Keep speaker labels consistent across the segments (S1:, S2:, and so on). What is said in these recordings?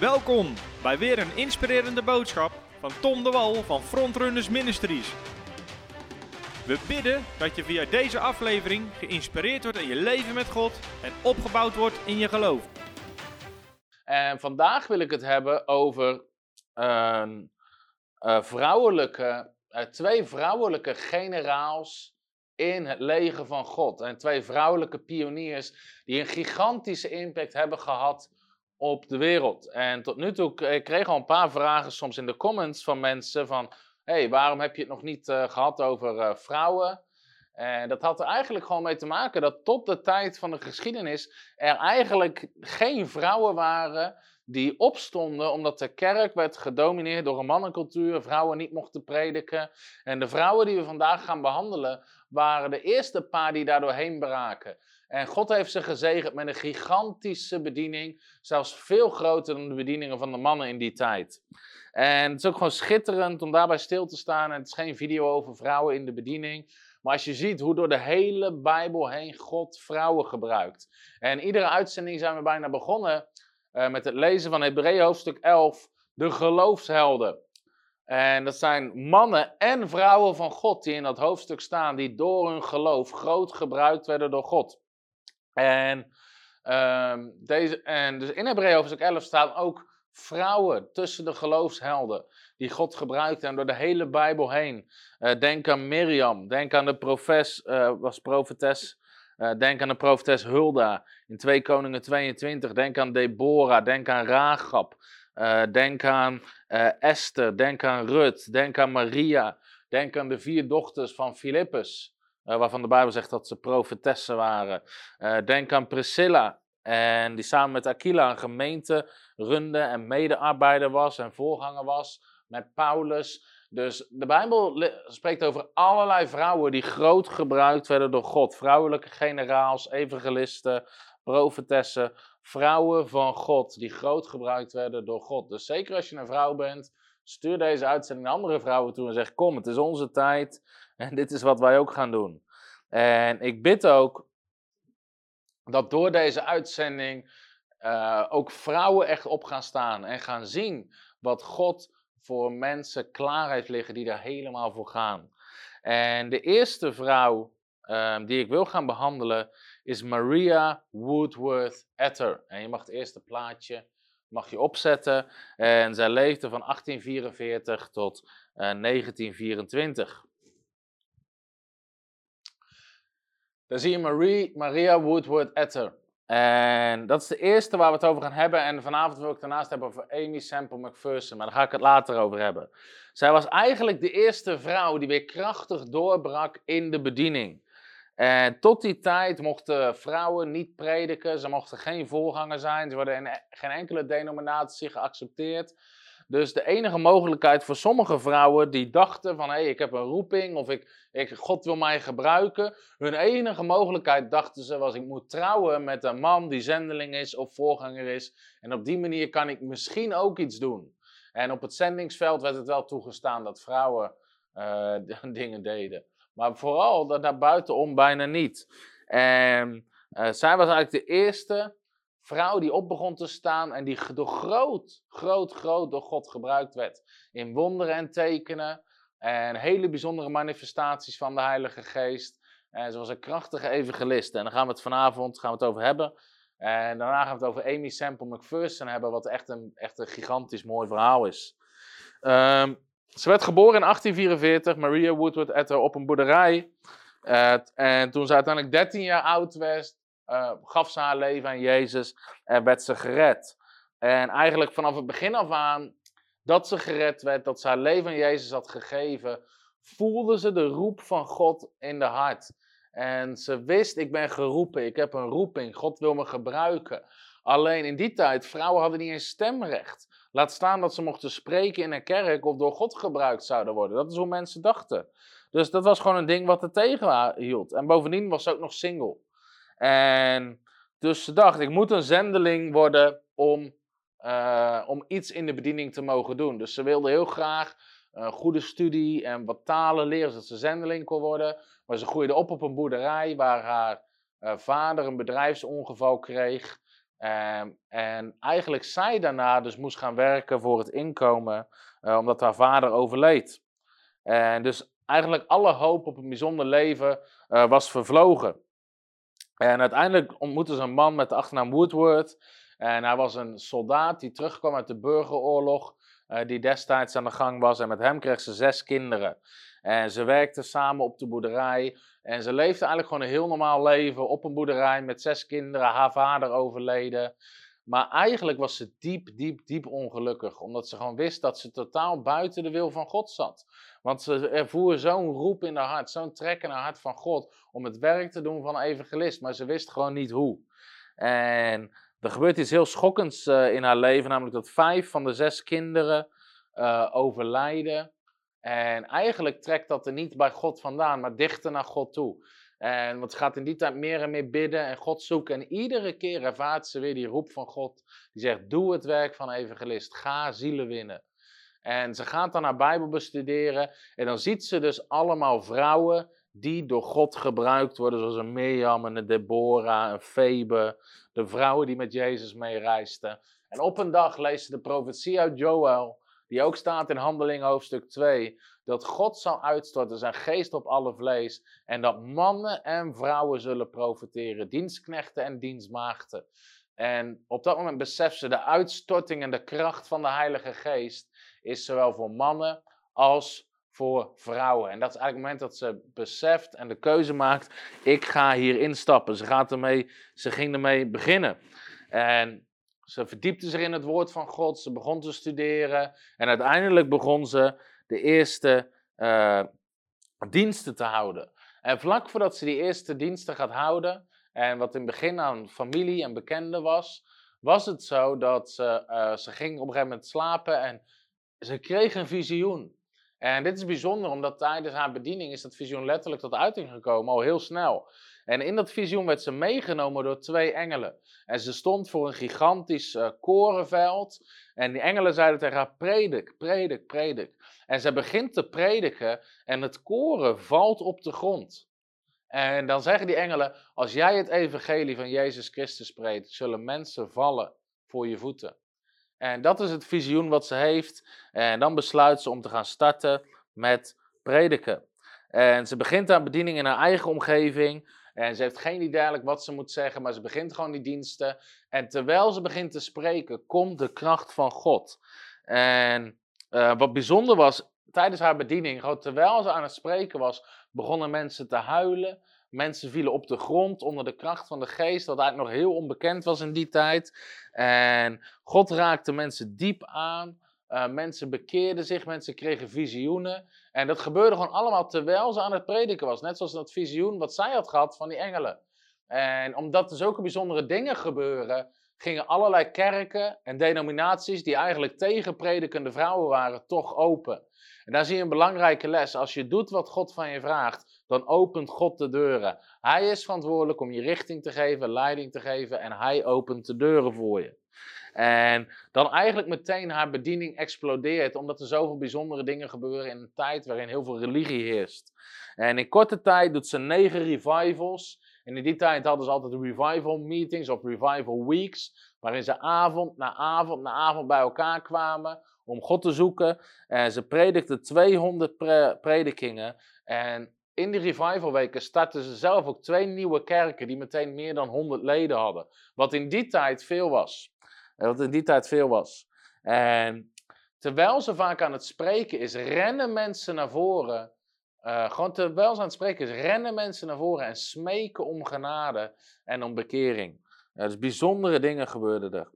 S1: Welkom bij weer een inspirerende boodschap van Tom de Wal van Frontrunners Ministries. We bidden dat je via deze aflevering geïnspireerd wordt in je leven met God en opgebouwd wordt in je geloof.
S2: En vandaag wil ik het hebben over eh, vrouwelijke, eh, twee vrouwelijke generaals in het leger van God. En twee vrouwelijke pioniers die een gigantische impact hebben gehad op de wereld. En tot nu toe, ik kreeg al een paar vragen soms in de comments van mensen van... hey, waarom heb je het nog niet uh, gehad over uh, vrouwen? En dat had er eigenlijk gewoon mee te maken dat tot de tijd van de geschiedenis er eigenlijk geen vrouwen waren die opstonden omdat de kerk werd gedomineerd door een mannencultuur, vrouwen niet mochten prediken. En de vrouwen die we vandaag gaan behandelen waren de eerste paar die daardoor heen braken. En God heeft ze gezegend met een gigantische bediening, zelfs veel groter dan de bedieningen van de mannen in die tijd. En het is ook gewoon schitterend om daarbij stil te staan. En het is geen video over vrouwen in de bediening. Maar als je ziet hoe door de hele Bijbel heen God vrouwen gebruikt. En iedere uitzending zijn we bijna begonnen uh, met het lezen van Hebreeën hoofdstuk 11, de geloofshelden. En dat zijn mannen en vrouwen van God die in dat hoofdstuk staan, die door hun geloof groot gebruikt werden door God. En, um, deze, en dus in Hebreeën hoofdstuk 11 staan ook vrouwen tussen de geloofshelden die God gebruikt en door de hele Bijbel heen. Uh, denk aan Miriam, denk aan de profes, uh, was profetes, uh, denk aan de profetes Hulda in 2 Koningen 22, denk aan Deborah, denk aan Rahab, denk aan Esther, denk aan Rut, denk aan Maria, denk aan de vier dochters van Filippus. Uh, waarvan de Bijbel zegt dat ze profetessen waren. Uh, denk aan Priscilla, en die samen met Aquila een gemeente runde en medearbeider was en voorganger was met Paulus. Dus de Bijbel spreekt over allerlei vrouwen die groot gebruikt werden door God. Vrouwelijke generaals, evangelisten, profetessen. Vrouwen van God die groot gebruikt werden door God. Dus zeker als je een vrouw bent, stuur deze uitzending naar andere vrouwen toe en zeg: Kom, het is onze tijd en dit is wat wij ook gaan doen. En ik bid ook dat door deze uitzending uh, ook vrouwen echt op gaan staan en gaan zien wat God voor mensen klaar heeft liggen die daar helemaal voor gaan. En de eerste vrouw um, die ik wil gaan behandelen is Maria Woodworth Etter. En je mag het eerste plaatje mag je opzetten. En zij leefde van 1844 tot uh, 1924. Dan zie je Marie, Maria Woodward Etter. En dat is de eerste waar we het over gaan hebben. En vanavond wil ik daarnaast hebben over Amy Semple McPherson. Maar daar ga ik het later over hebben. Zij was eigenlijk de eerste vrouw die weer krachtig doorbrak in de bediening. En tot die tijd mochten vrouwen niet prediken. Ze mochten geen voorganger zijn. Ze worden in geen enkele denominatie geaccepteerd. Dus de enige mogelijkheid voor sommige vrouwen die dachten van hé, hey, ik heb een roeping of ik, ik, God wil mij gebruiken. Hun enige mogelijkheid dachten ze was ik moet trouwen met een man die zendeling is of voorganger is. En op die manier kan ik misschien ook iets doen. En op het zendingsveld werd het wel toegestaan dat vrouwen uh, dingen deden. Maar vooral dat daar buitenom bijna niet. En uh, zij was eigenlijk de eerste vrouw die op begon te staan en die door groot, groot, groot door God gebruikt werd. In wonderen en tekenen en hele bijzondere manifestaties van de Heilige Geest. En ze was een krachtige evangeliste. En daar gaan we het vanavond gaan we het over hebben. En daarna gaan we het over Amy Semple McPherson hebben, wat echt een, echt een gigantisch mooi verhaal is. Um, ze werd geboren in 1844, Maria Woodward Etter, op een boerderij. Uh, en toen ze uiteindelijk 13 jaar oud was, uh, gaf ze haar leven aan Jezus en werd ze gered. En eigenlijk vanaf het begin af aan dat ze gered werd, dat ze haar leven aan Jezus had gegeven, voelde ze de roep van God in de hart. En ze wist, ik ben geroepen, ik heb een roeping, God wil me gebruiken. Alleen in die tijd, vrouwen hadden niet eens stemrecht. Laat staan dat ze mochten spreken in een kerk of door God gebruikt zouden worden. Dat is hoe mensen dachten. Dus dat was gewoon een ding wat er tegen hield. En bovendien was ze ook nog single. En dus ze dacht, ik moet een zendeling worden om, uh, om iets in de bediening te mogen doen. Dus ze wilde heel graag goede studie en wat talen leren, zodat ze zendeling kon worden. Maar ze groeide op op een boerderij waar haar uh, vader een bedrijfsongeval kreeg. Ehm, en eigenlijk zij daarna dus moest gaan werken voor het inkomen, eh, omdat haar vader overleed. En dus eigenlijk alle hoop op een bijzonder leven eh, was vervlogen. En uiteindelijk ontmoette ze een man met de achternaam Woodward. En hij was een soldaat die terugkwam uit de burgeroorlog, uh, die destijds aan de gang was. En met hem kreeg ze zes kinderen. En ze werkten samen op de boerderij. En ze leefde eigenlijk gewoon een heel normaal leven op een boerderij met zes kinderen. Haar vader overleden. Maar eigenlijk was ze diep, diep, diep ongelukkig. Omdat ze gewoon wist dat ze totaal buiten de wil van God zat. Want ze ervoer zo'n roep in haar hart, zo'n trek in haar hart van God. Om het werk te doen van een evangelist. Maar ze wist gewoon niet hoe. En er gebeurt iets heel schokkends uh, in haar leven. Namelijk dat vijf van de zes kinderen uh, overlijden. En eigenlijk trekt dat er niet bij God vandaan, maar dichter naar God toe. En want ze gaat in die tijd meer en meer bidden en God zoeken. En iedere keer ervaart ze weer die roep van God. Die zegt, doe het werk van evangelist. Ga zielen winnen. En ze gaat dan haar Bijbel bestuderen. En dan ziet ze dus allemaal vrouwen die door God gebruikt worden. Zoals een Mirjam, een Deborah, een Febe. De vrouwen die met Jezus meereisden. En op een dag leest ze de profetie uit Joel die ook staat in Handeling hoofdstuk 2, dat God zal uitstorten zijn geest op alle vlees en dat mannen en vrouwen zullen profiteren, dienstknechten en dienstmaagden. En op dat moment beseft ze de uitstorting en de kracht van de Heilige Geest is zowel voor mannen als voor vrouwen. En dat is eigenlijk het moment dat ze beseft en de keuze maakt, ik ga hier instappen. Ze, gaat ermee, ze ging ermee beginnen. En ze verdiepte zich in het woord van God, ze begon te studeren en uiteindelijk begon ze de eerste uh, diensten te houden. En vlak voordat ze die eerste diensten gaat houden, en wat in het begin aan familie en bekenden was, was het zo dat ze, uh, ze ging op een gegeven moment slapen en ze kreeg een visioen. En dit is bijzonder, omdat tijdens haar bediening is dat visioen letterlijk tot uiting gekomen, al heel snel. En in dat visioen werd ze meegenomen door twee engelen. En ze stond voor een gigantisch uh, korenveld. En die engelen zeiden tegen haar: predik, predik, predik. En ze begint te prediken en het koren valt op de grond. En dan zeggen die engelen: Als jij het evangelie van Jezus Christus spreekt, zullen mensen vallen voor je voeten. En dat is het visioen wat ze heeft. En dan besluit ze om te gaan starten met prediken. En ze begint aan bediening in haar eigen omgeving. En ze heeft geen idee eigenlijk wat ze moet zeggen, maar ze begint gewoon die diensten. En terwijl ze begint te spreken, komt de kracht van God. En uh, wat bijzonder was, tijdens haar bediening, gewoon terwijl ze aan het spreken was, begonnen mensen te huilen. Mensen vielen op de grond onder de kracht van de geest, wat eigenlijk nog heel onbekend was in die tijd. En God raakte mensen diep aan. Uh, mensen bekeerden zich, mensen kregen visioenen. En dat gebeurde gewoon allemaal terwijl ze aan het prediken was. Net zoals dat visioen wat zij had gehad van die engelen. En omdat er zulke bijzondere dingen gebeuren, gingen allerlei kerken en denominaties die eigenlijk tegen predikende vrouwen waren, toch open. En daar zie je een belangrijke les. Als je doet wat God van je vraagt, dan opent God de deuren. Hij is verantwoordelijk om je richting te geven, leiding te geven en hij opent de deuren voor je. En dan eigenlijk meteen haar bediening explodeert, omdat er zoveel bijzondere dingen gebeuren in een tijd waarin heel veel religie heerst. En in korte tijd doet ze negen revivals. En in die tijd hadden ze altijd revival meetings of revival weeks, waarin ze avond na avond na avond bij elkaar kwamen om God te zoeken. En ze predikten 200 predikingen. En in die revivalweken startten ze zelf ook twee nieuwe kerken die meteen meer dan 100 leden hadden. Wat in die tijd veel was. Wat in die tijd veel was. En terwijl ze vaak aan het spreken is, rennen mensen naar voren. Uh, gewoon terwijl ze aan het spreken is, rennen mensen naar voren en smeken om genade en om bekering. Uh, dus bijzondere dingen gebeurden er.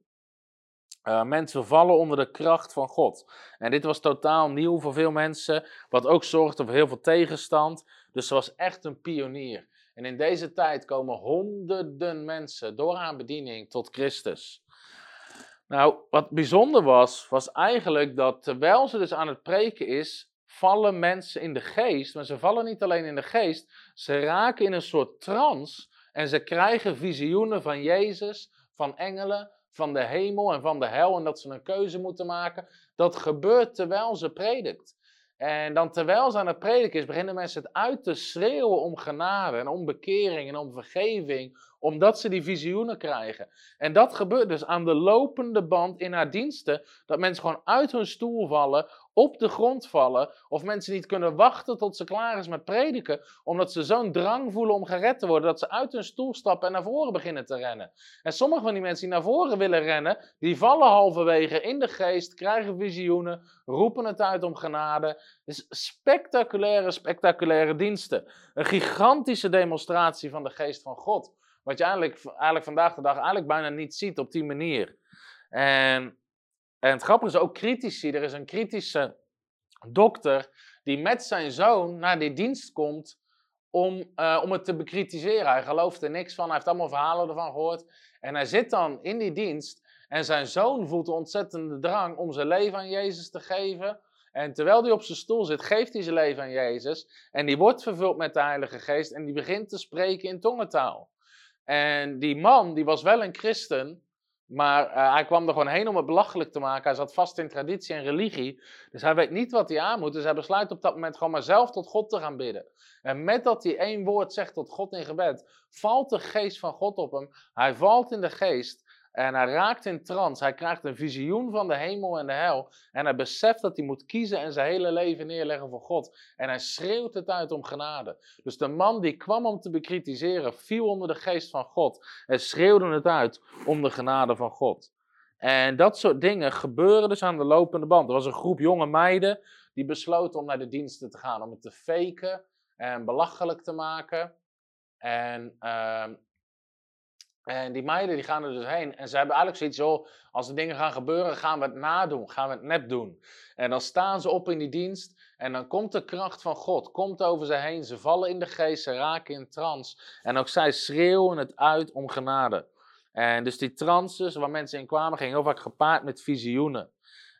S2: Uh, mensen vallen onder de kracht van God. En dit was totaal nieuw voor veel mensen, wat ook zorgde voor heel veel tegenstand. Dus ze was echt een pionier. En in deze tijd komen honderden mensen door haar bediening tot Christus. Nou, wat bijzonder was, was eigenlijk dat terwijl ze dus aan het preken is, vallen mensen in de geest. Maar ze vallen niet alleen in de geest, ze raken in een soort trance en ze krijgen visioenen van Jezus, van engelen, van de hemel en van de hel en dat ze een keuze moeten maken. Dat gebeurt terwijl ze predikt. En dan terwijl ze aan het prediken is, beginnen mensen het uit te schreeuwen om genade en om bekering en om vergeving, omdat ze die visioenen krijgen. En dat gebeurt dus aan de lopende band in haar diensten. Dat mensen gewoon uit hun stoel vallen, op de grond vallen. Of mensen niet kunnen wachten tot ze klaar is met prediken. Omdat ze zo'n drang voelen om gered te worden. Dat ze uit hun stoel stappen en naar voren beginnen te rennen. En sommige van die mensen die naar voren willen rennen. Die vallen halverwege in de geest, krijgen visioenen, roepen het uit om genade. Dus spectaculaire, spectaculaire diensten. Een gigantische demonstratie van de geest van God. Wat je eigenlijk, eigenlijk vandaag de dag eigenlijk bijna niet ziet op die manier. En, en het grappige is ook critici. Er is een kritische dokter die met zijn zoon naar die dienst komt om, uh, om het te bekritiseren. Hij gelooft er niks van, hij heeft allemaal verhalen ervan gehoord. En hij zit dan in die dienst en zijn zoon voelt een ontzettende drang om zijn leven aan Jezus te geven. En terwijl hij op zijn stoel zit, geeft hij zijn leven aan Jezus. En die wordt vervuld met de Heilige Geest en die begint te spreken in tongentaal. En die man, die was wel een christen, maar uh, hij kwam er gewoon heen om het belachelijk te maken. Hij zat vast in traditie en religie. Dus hij weet niet wat hij aan moet. Dus hij besluit op dat moment gewoon maar zelf tot God te gaan bidden. En met dat hij één woord zegt tot God in gebed, valt de geest van God op hem. Hij valt in de geest. En hij raakt in trance. Hij krijgt een visioen van de hemel en de hel. En hij beseft dat hij moet kiezen en zijn hele leven neerleggen voor God. En hij schreeuwt het uit om genade. Dus de man die kwam om te bekritiseren, viel onder de geest van God. En schreeuwde het uit om de genade van God. En dat soort dingen gebeuren dus aan de lopende band. Er was een groep jonge meiden die besloten om naar de diensten te gaan. Om het te faken en belachelijk te maken. En ehm, en die meiden die gaan er dus heen. En ze hebben eigenlijk zoiets, zo, als er dingen gaan gebeuren, gaan we het nadoen, gaan we het nep doen. En dan staan ze op in die dienst en dan komt de kracht van God, komt over ze heen. Ze vallen in de geest, ze raken in trance. En ook zij schreeuwen het uit om genade. En dus die trances waar mensen in kwamen, gingen heel vaak gepaard met visioenen.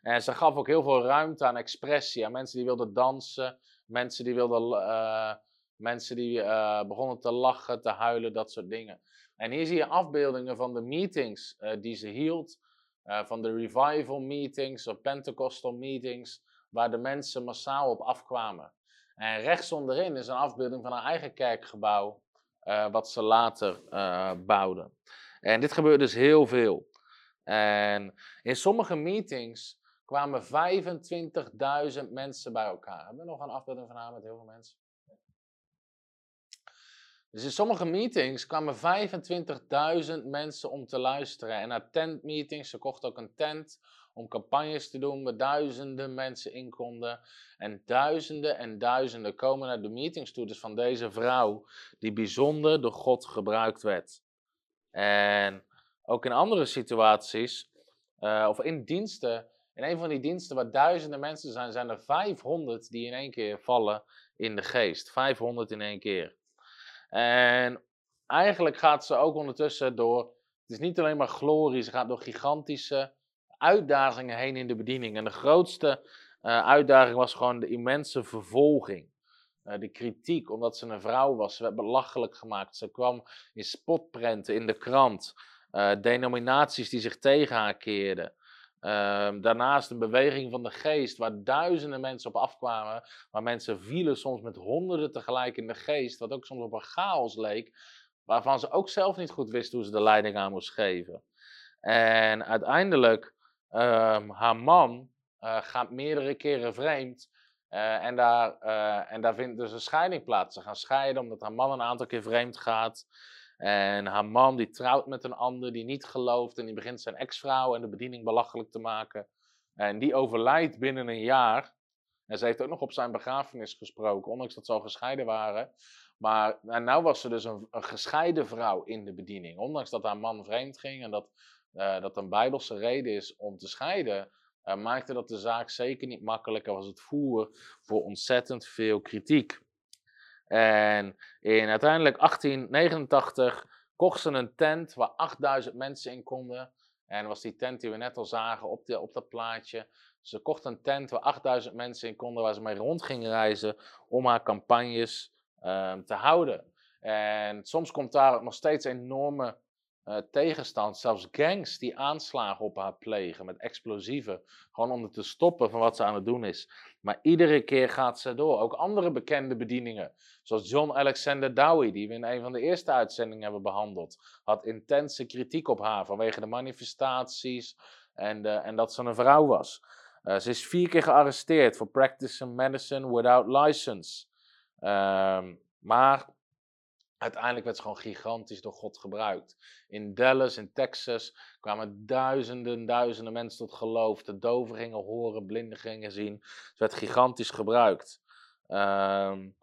S2: En ze gaf ook heel veel ruimte aan expressie, aan mensen die wilden dansen, mensen die wilden... Uh, mensen die uh, begonnen te lachen, te huilen, dat soort dingen. En hier zie je afbeeldingen van de meetings uh, die ze hield, uh, van de revival meetings of Pentecostal meetings, waar de mensen massaal op afkwamen. En rechts onderin is een afbeelding van haar eigen kerkgebouw, uh, wat ze later bouwden. En dit gebeurt dus heel veel. En in sommige meetings kwamen 25.000 mensen bij elkaar. Hebben we nog een afbeelding van haar met heel veel mensen? Dus in sommige meetings kwamen 25.000 mensen om te luisteren. En na tentmeetings, ze kocht ook een tent om campagnes te doen waar duizenden mensen in konden. En duizenden en duizenden komen naar de meetings toe. Dus van deze vrouw die bijzonder door God gebruikt werd. En ook in andere situaties, uh, of in diensten, in een van die diensten waar duizenden mensen zijn, zijn er 500 die in één keer vallen in de geest. 500 in één keer. En eigenlijk gaat ze ook ondertussen door, het is niet alleen maar glorie, ze gaat door gigantische uitdagingen heen in de bediening. En de grootste uh, uitdaging was gewoon de immense vervolging. Uh, de kritiek, omdat ze een vrouw was. Ze werd belachelijk gemaakt. Ze kwam in spotprenten in de krant. Uh, denominaties die zich tegen haar keerden. Uh, daarnaast een beweging van de geest, waar duizenden mensen op afkwamen, waar mensen vielen soms met honderden tegelijk in de geest, wat ook soms op een chaos leek, waarvan ze ook zelf niet goed wisten hoe ze de leiding aan moest geven. En uiteindelijk, um, haar man uh, gaat meerdere keren vreemd uh, en, daar, uh, en daar vindt dus een scheiding plaats. Ze gaan scheiden omdat haar man een aantal keer vreemd gaat. En haar man die trouwt met een ander die niet gelooft en die begint zijn ex-vrouw en de bediening belachelijk te maken. En die overlijdt binnen een jaar. En ze heeft ook nog op zijn begrafenis gesproken, ondanks dat ze al gescheiden waren. Maar nou was ze dus een, gescheiden vrouw in de bediening. Ondanks dat haar man vreemd ging en dat uh, dat een bijbelse reden is om te scheiden, uh, maakte dat de zaak zeker niet makkelijker. Was het voer voor ontzettend veel kritiek. En in uiteindelijk 1889 kocht ze een tent waar 8000 mensen in konden. En was die tent die we net al zagen op, op dat plaatje. Ze kocht een tent waar 8000 mensen in konden, waar ze mee rond ging reizen om haar campagnes um, te houden. En soms komt daar nog steeds enorme uh, tegenstand, zelfs gangs die aanslagen op haar plegen met explosieven. Gewoon om te stoppen van wat ze aan het doen is. Maar iedere keer gaat ze door. Ook andere bekende bedieningen, zoals John Alexander Dowie, die we in een van de eerste uitzendingen hebben behandeld, had intense kritiek op haar vanwege de manifestaties en, en dat ze een vrouw was. Uh, ze is vier keer gearresteerd voor practicing medicine without license. Um, maar uiteindelijk werd ze gewoon gigantisch door God gebruikt. In Dallas, in Texas, kwamen duizenden, duizenden mensen tot geloof. De doven gingen horen, blinden gingen zien. Ze werd gigantisch gebruikt. Um,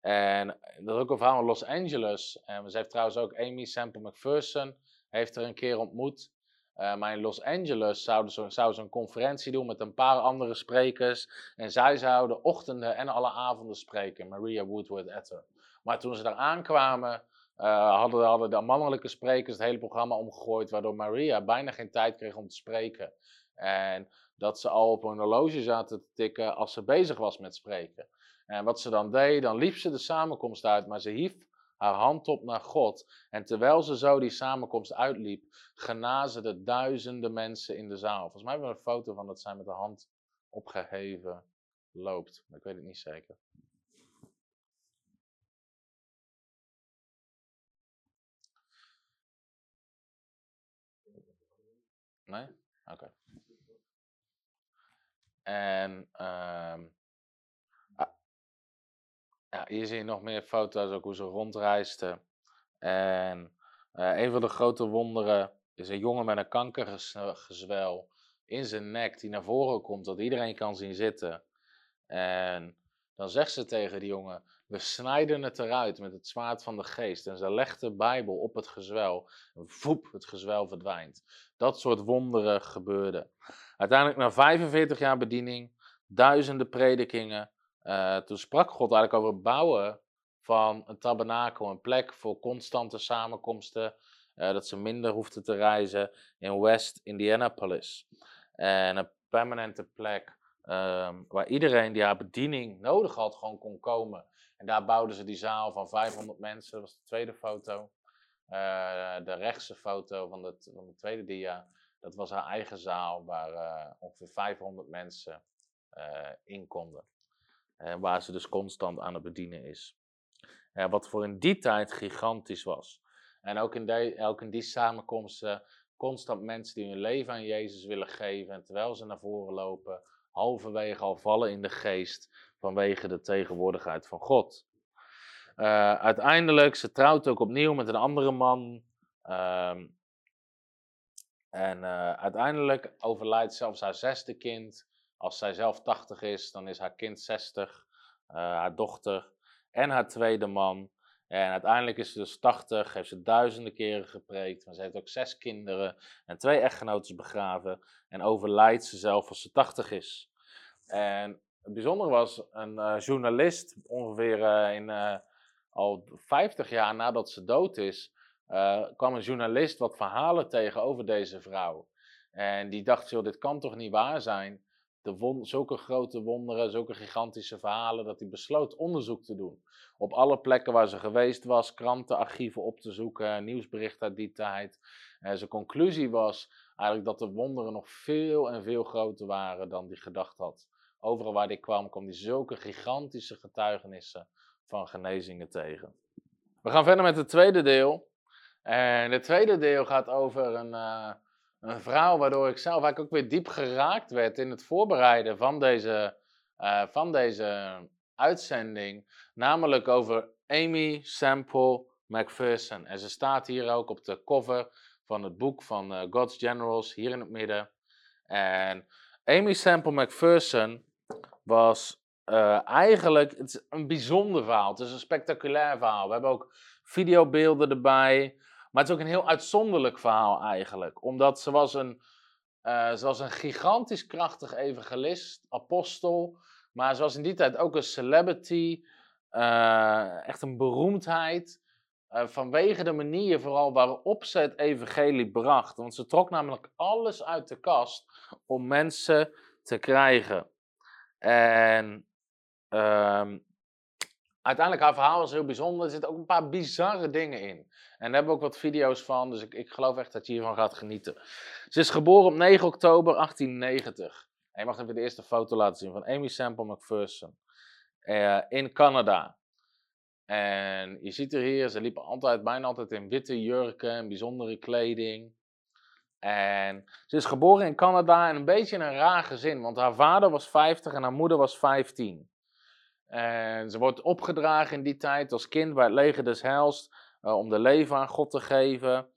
S2: en dat is ook een verhaal in Los Angeles. En ze heeft trouwens ook Amy Semple McPherson, heeft er een keer ontmoet. Uh, maar in Los Angeles zouden ze, zou ze een conferentie doen met een paar andere sprekers. En zij zouden ochtenden en alle avonden spreken. Maria Woodward Etter. Maar toen ze daar aankwamen, uh, hadden, hadden de mannelijke sprekers het hele programma omgegooid, waardoor Maria bijna geen tijd kreeg om te spreken. En dat ze al op een horloge zaten te tikken als ze bezig was met spreken. En wat ze dan deed, dan liep ze de samenkomst uit, maar ze hief haar hand op naar God. En terwijl ze zo die samenkomst uitliep, genazen de duizenden mensen in de zaal. Volgens mij hebben we een foto van dat zij met de hand opgeheven loopt. Maar ik weet het niet zeker. Nee? Oké. En uh, ja, hier zie je nog meer foto's, ook hoe ze rondreisden. En uh, een van de grote wonderen is een jongen met een kankergezwel in zijn nek die naar voren komt, dat iedereen kan zien zitten. En dan zegt ze tegen die jongen: We snijden het eruit met het zwaard van de geest. En ze legt de Bijbel op het gezwel. En voep, het gezwel verdwijnt. Dat soort wonderen gebeurden. Uiteindelijk, na 45 jaar bediening, duizenden predikingen. Uh, toen sprak God eigenlijk over het bouwen van een tabernakel, een plek voor constante samenkomsten. Uh, dat ze minder hoefden te reizen in West Indianapolis. En een permanente plek um, waar iedereen die haar bediening nodig had, gewoon kon komen. En daar bouwden ze die zaal van 500 mensen. Dat was de tweede foto. Uh, de rechtse foto van, de tweede dia. Dat was haar eigen zaal waar uh, ongeveer 500 mensen uh, in konden. waar ze dus constant aan het bedienen is. wat voor in die tijd gigantisch was. En ook in, de, ook in die samenkomsten constant mensen die hun leven aan Jezus willen geven. En terwijl ze naar voren lopen, halverwege al vallen in de geest vanwege de tegenwoordigheid van God. Uh, uiteindelijk, ze trouwt ook opnieuw met een andere man. Uh, en uh, uiteindelijk overlijdt zelfs haar zesde kind. Als zij zelf 80 is, dan is haar kind 60. Eh, haar dochter en haar tweede man. En uiteindelijk is ze dus 80, heeft ze duizenden keren gepreekt. Maar ze heeft ook zes kinderen en twee echtgenoten begraven. En overlijdt ze zelf als ze 80 is. En het bijzondere was, een uh, journalist, ongeveer uh, in, uh, al 50 jaar nadat ze dood is, kwam een journalist wat verhalen tegen over deze vrouw. En die dacht, joh, dit kan toch niet waar zijn? De zulke grote wonderen, zulke gigantische verhalen, dat hij besloot onderzoek te doen. Op alle plekken waar ze geweest was, krantenarchieven op te zoeken, nieuwsberichten uit die tijd. En zijn conclusie was eigenlijk dat de wonderen nog veel en veel groter waren dan hij gedacht had. Overal waar hij kwam, kwam hij zulke gigantische getuigenissen van genezingen tegen. We gaan verder met het tweede deel. En het tweede deel gaat over een, uh, een vrouw waardoor ik zelf eigenlijk ook weer diep geraakt werd in het voorbereiden van deze, uh, van deze uitzending. Namelijk over Amy Sample McPherson. En ze staat hier ook op de cover van het boek van uh, God's Generals, hier in het midden. En Amy Sample McPherson was uh, eigenlijk het een bijzonder verhaal. Het is een spectaculair verhaal. We hebben ook videobeelden erbij. Maar het is ook een heel uitzonderlijk verhaal eigenlijk. Omdat ze was een, uh, ze was een gigantisch krachtig evangelist, apostel. Maar ze was in die tijd ook een celebrity. Uh, echt een beroemdheid. vanwege de manier vooral waarop ze het evangelie bracht. Want ze trok namelijk alles uit de kast om mensen te krijgen. En um, uiteindelijk, haar verhaal was heel bijzonder. Er zitten ook een paar bizarre dingen in. En daar hebben we ook wat video's van, dus ik, ik geloof echt dat je hiervan gaat genieten. Ze is geboren op 9 oktober 1890. En je mag even de eerste foto laten zien van Amy Sample McPherson. eh, in Canada. En je ziet er hier, ze liepen altijd, bijna altijd in witte jurken en bijzondere kleding. En ze is geboren in Canada en een beetje in een raar gezin, want haar vader was 50 en haar moeder was 15. En ze wordt opgedragen in die tijd als kind bij het leger des Heils eh, om de leven aan God te geven.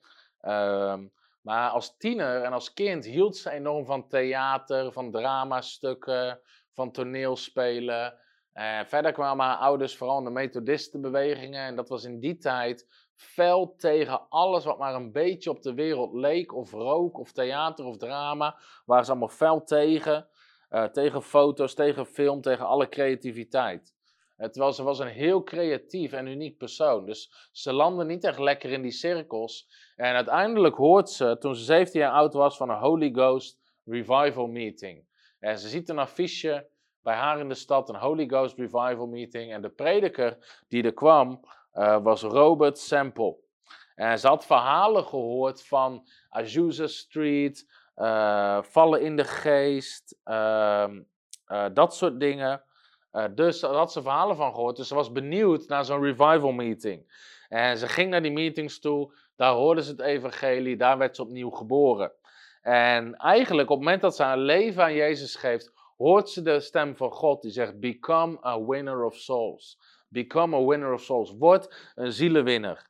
S2: Ehm, maar als tiener en als kind hield ze enorm van theater, van dramastukken, van toneelspelen. En verder kwamen haar ouders vooral in de methodistenbewegingen. En dat was in die tijd fel tegen alles wat maar een beetje op de wereld leek, of rook, of theater, of drama. Waren ze allemaal fel tegen. Eh, tegen foto's, tegen film, tegen alle creativiteit. Eh, terwijl ze was een heel creatief en uniek persoon. Dus ze landde niet echt lekker in die cirkels. En uiteindelijk hoort ze, toen ze 17 jaar oud was, van een Holy Ghost Revival Meeting. En ze ziet een affiche bij haar in de stad, een Holy Ghost Revival Meeting. En de prediker die er kwam, eh, was Robert Semple. En ze had verhalen gehoord van Azusa Street, eh, vallen in de geest, ehm, eh, dat soort dingen. Dus daar had ze verhalen van gehoord. Dus ze was benieuwd naar zo'n revival meeting. En ze ging naar die meetings toe, daar hoorde ze het evangelie, daar werd ze opnieuw geboren. En eigenlijk op het moment dat ze haar leven aan Jezus geeft, hoort ze de stem van God die zegt, become a winner of souls. Become a winner of souls. Word een zielenwinner.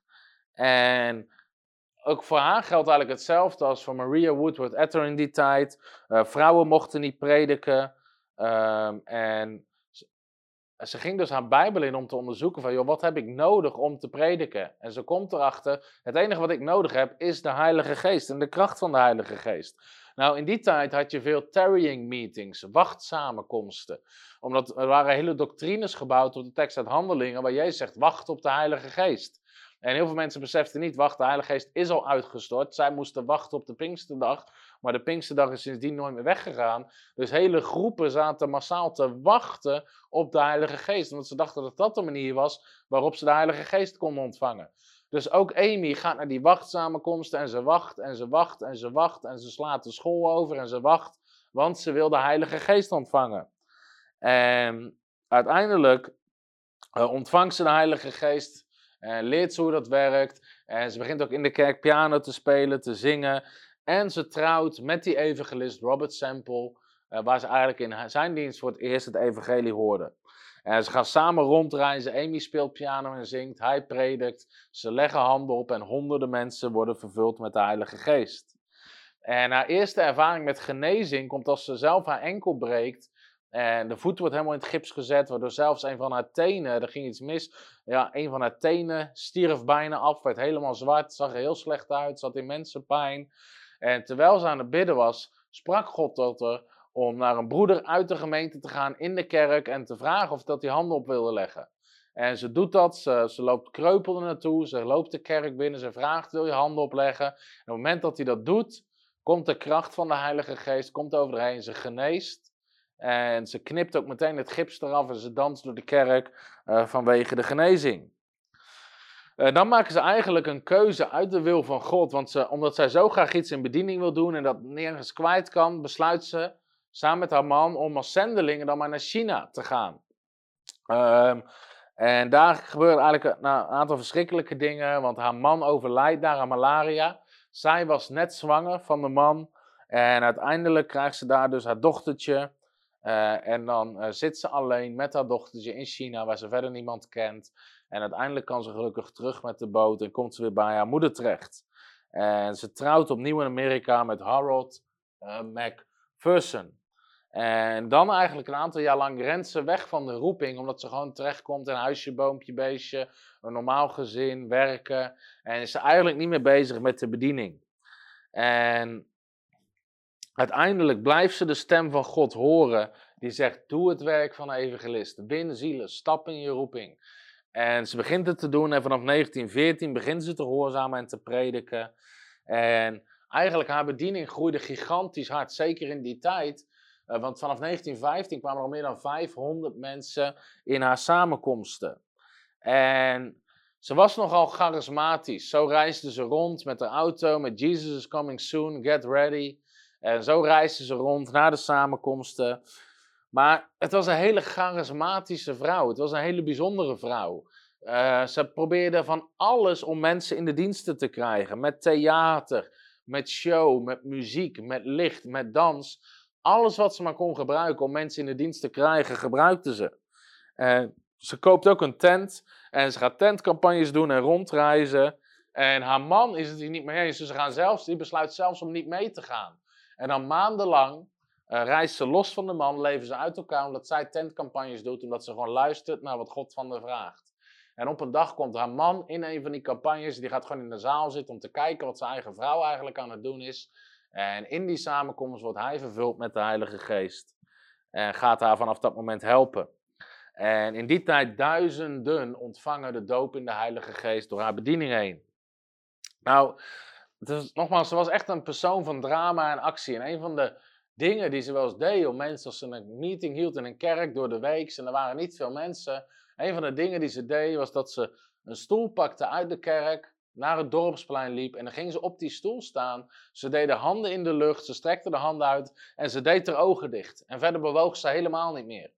S2: En ook voor haar geldt eigenlijk hetzelfde als voor Maria Woodward Etter in die tijd. Uh, vrouwen mochten niet prediken. Um, en ze, ze, ging dus haar Bijbel in om te onderzoeken van, joh, wat heb ik nodig om te prediken? En ze komt erachter, het enige wat ik nodig heb is de Heilige Geest en de kracht van de Heilige Geest. Nou, in die tijd had je veel tarrying meetings, wachtsamenkomsten. Omdat er waren hele doctrines gebouwd op de tekst uit Handelingen, waar Jezus zegt, wacht op de Heilige Geest. En heel veel mensen beseften niet, wacht, de Heilige Geest is al uitgestort. Zij moesten wachten op de Pinksterdag, maar de Pinksterdag is sindsdien nooit meer weggegaan. Dus hele groepen zaten massaal te wachten op de Heilige Geest, omdat ze dachten dat dat de manier was waarop ze de Heilige Geest konden ontvangen. Dus ook Amy gaat naar die wachtsamenkomsten en ze wacht en ze wacht en ze wacht en ze slaat de school over en ze wacht, want ze wil de Heilige Geest ontvangen. En uiteindelijk uh, ontvangt ze de Heilige Geest en leert ze hoe dat werkt. En ze begint ook in de kerk piano te spelen, te zingen. En ze trouwt met die evangelist Robert Semple, uh, waar ze eigenlijk in zijn dienst voor het eerst het evangelie hoorde. En ze gaan samen rondreizen. Amy speelt piano en zingt. Hij predikt. Ze leggen handen op en honderden mensen worden vervuld met de Heilige Geest. En haar eerste ervaring met genezing komt als ze zelf haar enkel breekt. En de voet wordt helemaal in het gips gezet, waardoor zelfs een van haar tenen, er ging iets mis. Ja, een van haar tenen stierf bijna af, werd helemaal zwart, zag er heel slecht uit, zat in mensenpijn. En terwijl ze aan het bidden was, sprak God tot haar om naar een broeder uit de gemeente te gaan in de kerk en te vragen of dat hij handen op wilde leggen. En ze doet dat, ze, loopt kreupel er naartoe, ze loopt de kerk binnen, ze vraagt wil je handen opleggen. En op het moment dat hij dat doet, komt de kracht van de Heilige Geest, komt overheen, ze geneest. En ze knipt ook meteen het gips eraf en ze danst door de kerk uh, vanwege de genezing. Uh, dan maken ze eigenlijk een keuze uit de wil van God. Want ze, omdat zij zo graag iets in bediening wil doen en dat nergens kwijt kan, besluit ze samen met haar man om als zendelingen dan maar naar China te gaan. Um, en daar gebeuren eigenlijk een, nou, een aantal verschrikkelijke dingen, want haar man overlijdt daar aan malaria. Zij was net zwanger van de man en uiteindelijk krijgt ze daar dus haar dochtertje. Uh, en dan uh, zit ze alleen met haar dochtertje in China, waar ze verder niemand kent. En uiteindelijk kan ze gelukkig terug met de boot en komt ze weer bij haar moeder terecht. En ze trouwt opnieuw in Amerika met Harold uh, McPherson. En dan eigenlijk een aantal jaar lang rent ze weg van de roeping, omdat ze gewoon terechtkomt in huisje, boompje, beestje, een normaal gezin, werken. En is ze eigenlijk niet meer bezig met de bediening. En uiteindelijk blijft ze de stem van God horen, die zegt: Doe het werk van een evangelist, win zielen, stap in je roeping. En ze begint het te doen en vanaf 1914 begint ze te gehoorzamen en te prediken. En eigenlijk haar bediening groeide gigantisch hard, zeker in die tijd. Uh, want vanaf 1915 kwamen er al meer dan 500 mensen in haar samenkomsten. En ze was nogal charismatisch. Zo reisde ze rond met de auto, met Jesus is coming soon, get ready. En zo reisde ze rond naar de samenkomsten. Maar het was een hele charismatische vrouw. Het was een hele bijzondere vrouw. Uh, ze probeerde van alles om mensen in de diensten te krijgen. Met theater, met show, met muziek, met licht, met dans. Alles wat ze maar kon gebruiken om mensen in de dienst te krijgen, gebruikte ze. Ze koopt ook een tent en ze gaat tentcampagnes doen en rondreizen. En haar man is het hier niet mee eens. Dus ze gaan zelfs, die besluit zelfs om niet mee te gaan. En dan maandenlang uh, reist ze los van de man, leven ze uit elkaar omdat zij tentcampagnes doet, omdat ze gewoon luistert naar wat God van haar vraagt. En op een dag komt haar man in een van die campagnes, die gaat gewoon in de zaal zitten om te kijken wat zijn eigen vrouw eigenlijk aan het doen is. En in die samenkomst wordt hij vervuld met de Heilige Geest. En gaat haar vanaf dat moment helpen. En in die tijd duizenden ontvangen de doop in de Heilige Geest door haar bediening heen. Nou, nogmaals, ze was echt een persoon van drama en actie. En een van de dingen die ze wel eens deed om mensen, als ze een meeting hield in een kerk door de week, en er waren niet veel mensen. Een van de dingen die ze deed was dat ze een stoel pakte uit de kerk, naar het dorpsplein liep en dan ging ze op die stoel staan. Ze deed de handen in de lucht, ze strekte de handen uit en ze deed haar ogen dicht. En verder bewoog ze helemaal niet meer.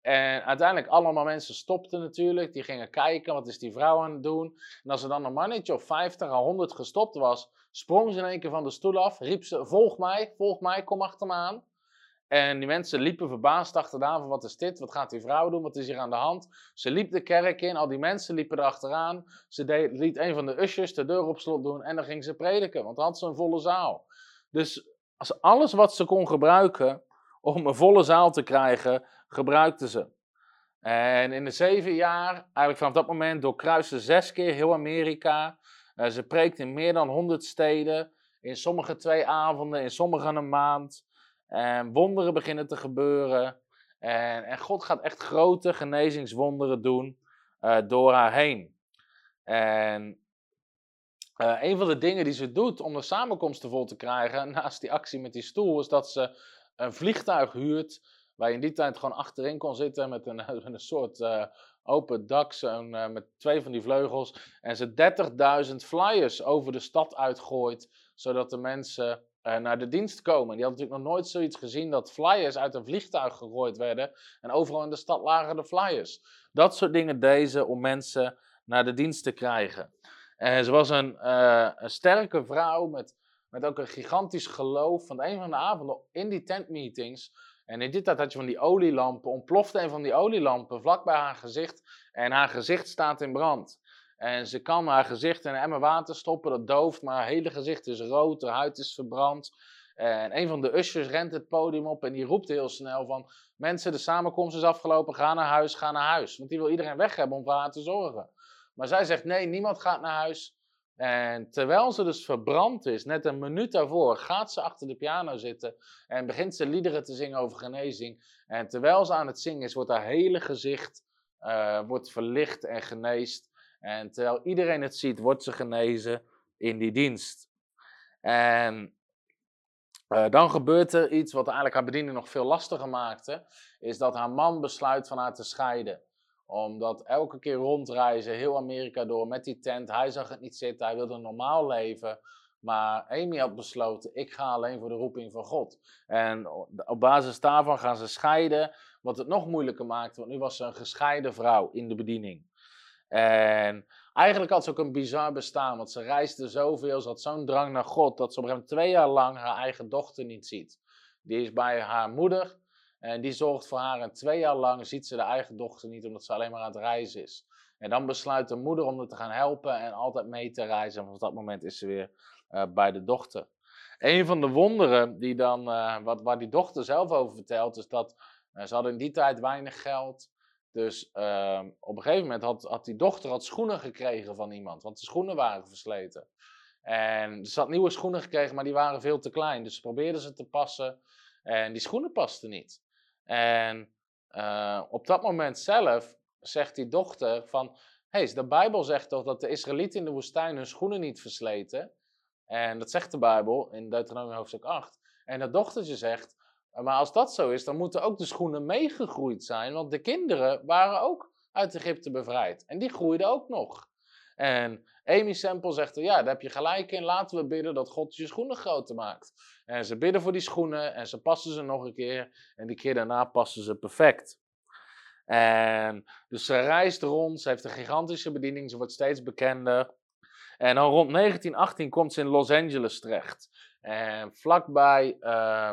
S2: En uiteindelijk allemaal mensen stopten natuurlijk. Die gingen kijken, wat is die vrouw aan het doen? En als er dan een mannetje of 50 à 100 gestopt was, sprong ze in één keer van de stoel af. Riep ze, volg mij, volg mij, kom achter me aan. En die mensen liepen verbaasd achteraan van wat is dit? Wat gaat die vrouw doen? Wat is hier aan de hand? Ze liep de kerk in, al die mensen liepen erachteraan. Ze deed, liet een van de ushers de deur op slot doen en dan ging ze prediken, want dan had ze een volle zaal. Dus als alles wat ze kon gebruiken om een volle zaal te krijgen, gebruikte ze. En in de zeven jaar, eigenlijk vanaf dat moment, doorkruiste zes keer heel Amerika. Uh, ze preekt in meer dan honderd steden. In sommige twee avonden, in sommige een maand. En wonderen beginnen te gebeuren. En, en God gaat echt grote genezingswonderen doen uh, door haar heen. En uh, een van de dingen die ze doet om de samenkomsten vol te krijgen, naast die actie met die stoel, is dat ze een vliegtuig huurt Waar je in die tijd gewoon achterin kon zitten met een, een soort uh, open dak, met twee van die vleugels. En ze 30.000 flyers over de stad uitgooit, zodat de mensen uh, naar de dienst komen. Die hadden natuurlijk nog nooit zoiets gezien dat flyers uit een vliegtuig gegooid werden. En overal in de stad lagen de flyers. Dat soort dingen deze om mensen naar de dienst te krijgen. En ze was een, een sterke vrouw met, met ook een gigantisch geloof. Van een van de avonden in die tentmeetings en in dit tijd had je van die olielampen, ontplofte een van die olielampen vlak bij haar gezicht en haar gezicht staat in brand. En ze kan haar gezicht in een emmer water stoppen, dat dooft, maar haar hele gezicht is rood, haar huid is verbrand. En een van de ushers rent het podium op en die roept heel snel van... Mensen, de samenkomst is afgelopen, ga naar huis, ga naar huis. Want die wil iedereen weg hebben om voor haar te zorgen. Maar zij zegt, nee, niemand gaat naar huis. En terwijl ze dus verbrand is, net een minuut daarvoor, gaat ze achter de piano zitten en begint ze liederen te zingen over genezing. En terwijl ze aan het zingen is, wordt haar hele gezicht uh, wordt verlicht en geneest. En terwijl iedereen het ziet, wordt ze genezen in die dienst. En uh, dan gebeurt er iets wat eigenlijk haar bediening nog veel lastiger maakte, is dat haar man besluit van haar te scheiden omdat elke keer rondreizen, heel Amerika door met die tent. Hij zag het niet zitten, hij wilde een normaal leven. Maar Amy had besloten, ik ga alleen voor de roeping van God. En op basis daarvan gaan ze scheiden, wat het nog moeilijker maakte. Want nu was ze een gescheiden vrouw in de bediening. En eigenlijk had ze ook een bizar bestaan, want ze reisde zoveel, ze had zo'n drang naar God, dat ze op een twee jaar lang haar eigen dochter niet ziet. Die is bij haar moeder en die zorgt voor haar en twee jaar lang ziet ze de eigen dochter niet, omdat ze alleen maar aan het reizen is. En dan besluit de moeder om haar te gaan helpen en altijd mee te reizen. En vanaf dat moment is ze weer uh, bij de dochter. Een van de wonderen die dan, uh, wat, waar die dochter zelf over vertelt, is dat uh, ze hadden in die tijd weinig geld. Dus ehm, op een gegeven moment had, had die dochter had schoenen gekregen van iemand, want de schoenen waren versleten. En ze had nieuwe schoenen gekregen, maar die waren veel te klein. Dus ze probeerde ze te passen en die schoenen pasten niet. En uh, op dat moment zelf zegt die dochter van, hey, de Bijbel zegt toch dat de Israëlieten in de woestijn hun schoenen niet versleten? En dat zegt de Bijbel in Deuteronomium hoofdstuk 8. En dat dochtertje zegt, maar als dat zo is, dan moeten ook de schoenen meegegroeid zijn, want de kinderen waren ook uit Egypte bevrijd. En die groeide ook nog. En Amy Semple zegt er, ja, daar heb je gelijk in. Laten we bidden dat God je schoenen groter maakt. En ze bidden voor die schoenen en ze passen ze nog een keer. En die keer daarna passen ze perfect. En dus ze reist rond, ze heeft een gigantische bediening, ze wordt steeds bekender. En dan rond 1918 komt ze in Los Angeles terecht. En vlakbij, uh,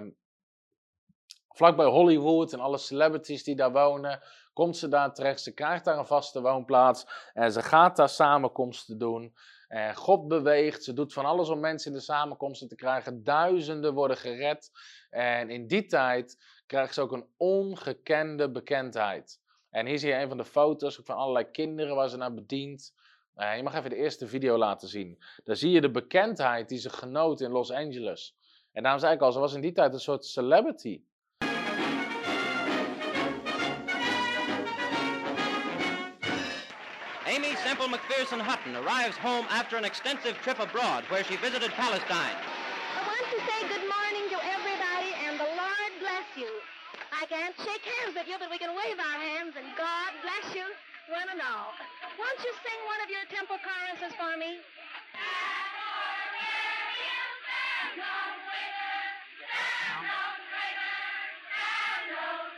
S2: vlakbij Hollywood en alle celebrities die daar wonen, komt ze daar terecht. Ze krijgt daar een vaste woonplaats en ze gaat daar samenkomsten doen. En God beweegt, ze doet van alles om mensen in de samenkomsten te krijgen. Duizenden worden gered. En in die tijd krijgt ze ook een ongekende bekendheid. En hier zie je een van de foto's van allerlei kinderen waar ze naar bedient. Uh, je mag even de eerste video laten zien. Daar zie je de bekendheid die ze genoot in Los Angeles. En daarom zei ik al, ze was in die tijd een soort celebrity.
S3: Amy Semple McPherson Hutton arrives home after an extensive trip abroad where she visited Palestine.
S4: I want to say good morning to everybody and the Lord bless you. I can't shake hands with you, but we can wave our hands and God bless you, one and all. Won't you sing one of your temple choruses for me?
S3: And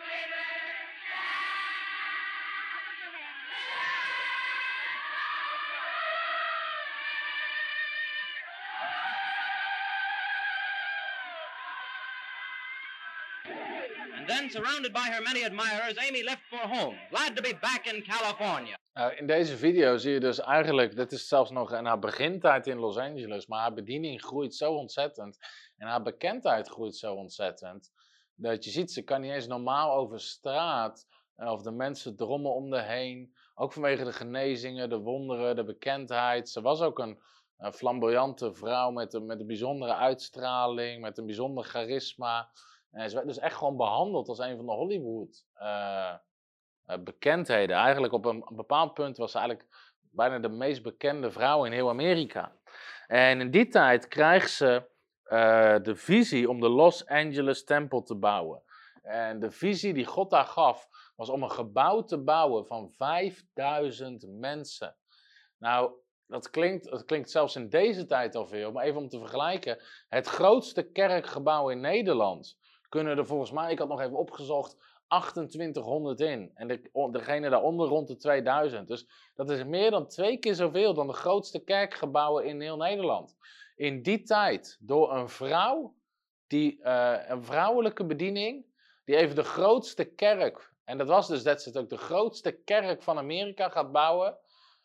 S3: then, surrounded by her many admirers, Amy left for home, glad to be back in California.
S2: Uh, in deze video zie je dus eigenlijk, dit is zelfs nog in haar begintijd in Los Angeles, maar haar bediening groeit zo ontzettend en haar bekendheid groeit zo ontzettend, dat je ziet, ze kan niet eens normaal over straat, uh, of de mensen drommen om de heen, ook vanwege de genezingen, de wonderen, de bekendheid. Ze was ook een, een flamboyante vrouw met een, met een bijzondere uitstraling, met een bijzonder charisma. En ze werd dus echt gewoon behandeld als een van de Hollywood uh, bekendheden. Eigenlijk op een, bepaald punt was ze eigenlijk bijna de meest bekende vrouw in heel Amerika. En in die tijd krijgt ze uh, de visie om de Los Angeles Tempel te bouwen. En de visie die God daar gaf was om een gebouw te bouwen van 5000 mensen. Nou, dat klinkt, dat klinkt zelfs in deze tijd al veel, maar even om te vergelijken. Het grootste kerkgebouw in Nederland kunnen er volgens mij, ik had nog even opgezocht, 2800 in. En de, degene daaronder rond de 2000. Dus dat is meer dan twee keer zoveel dan de grootste kerkgebouwen in heel Nederland. In die tijd, door een vrouw, die, uh, een vrouwelijke bediening, die even de grootste kerk, en dat was dus dat ook de grootste kerk van Amerika gaat bouwen.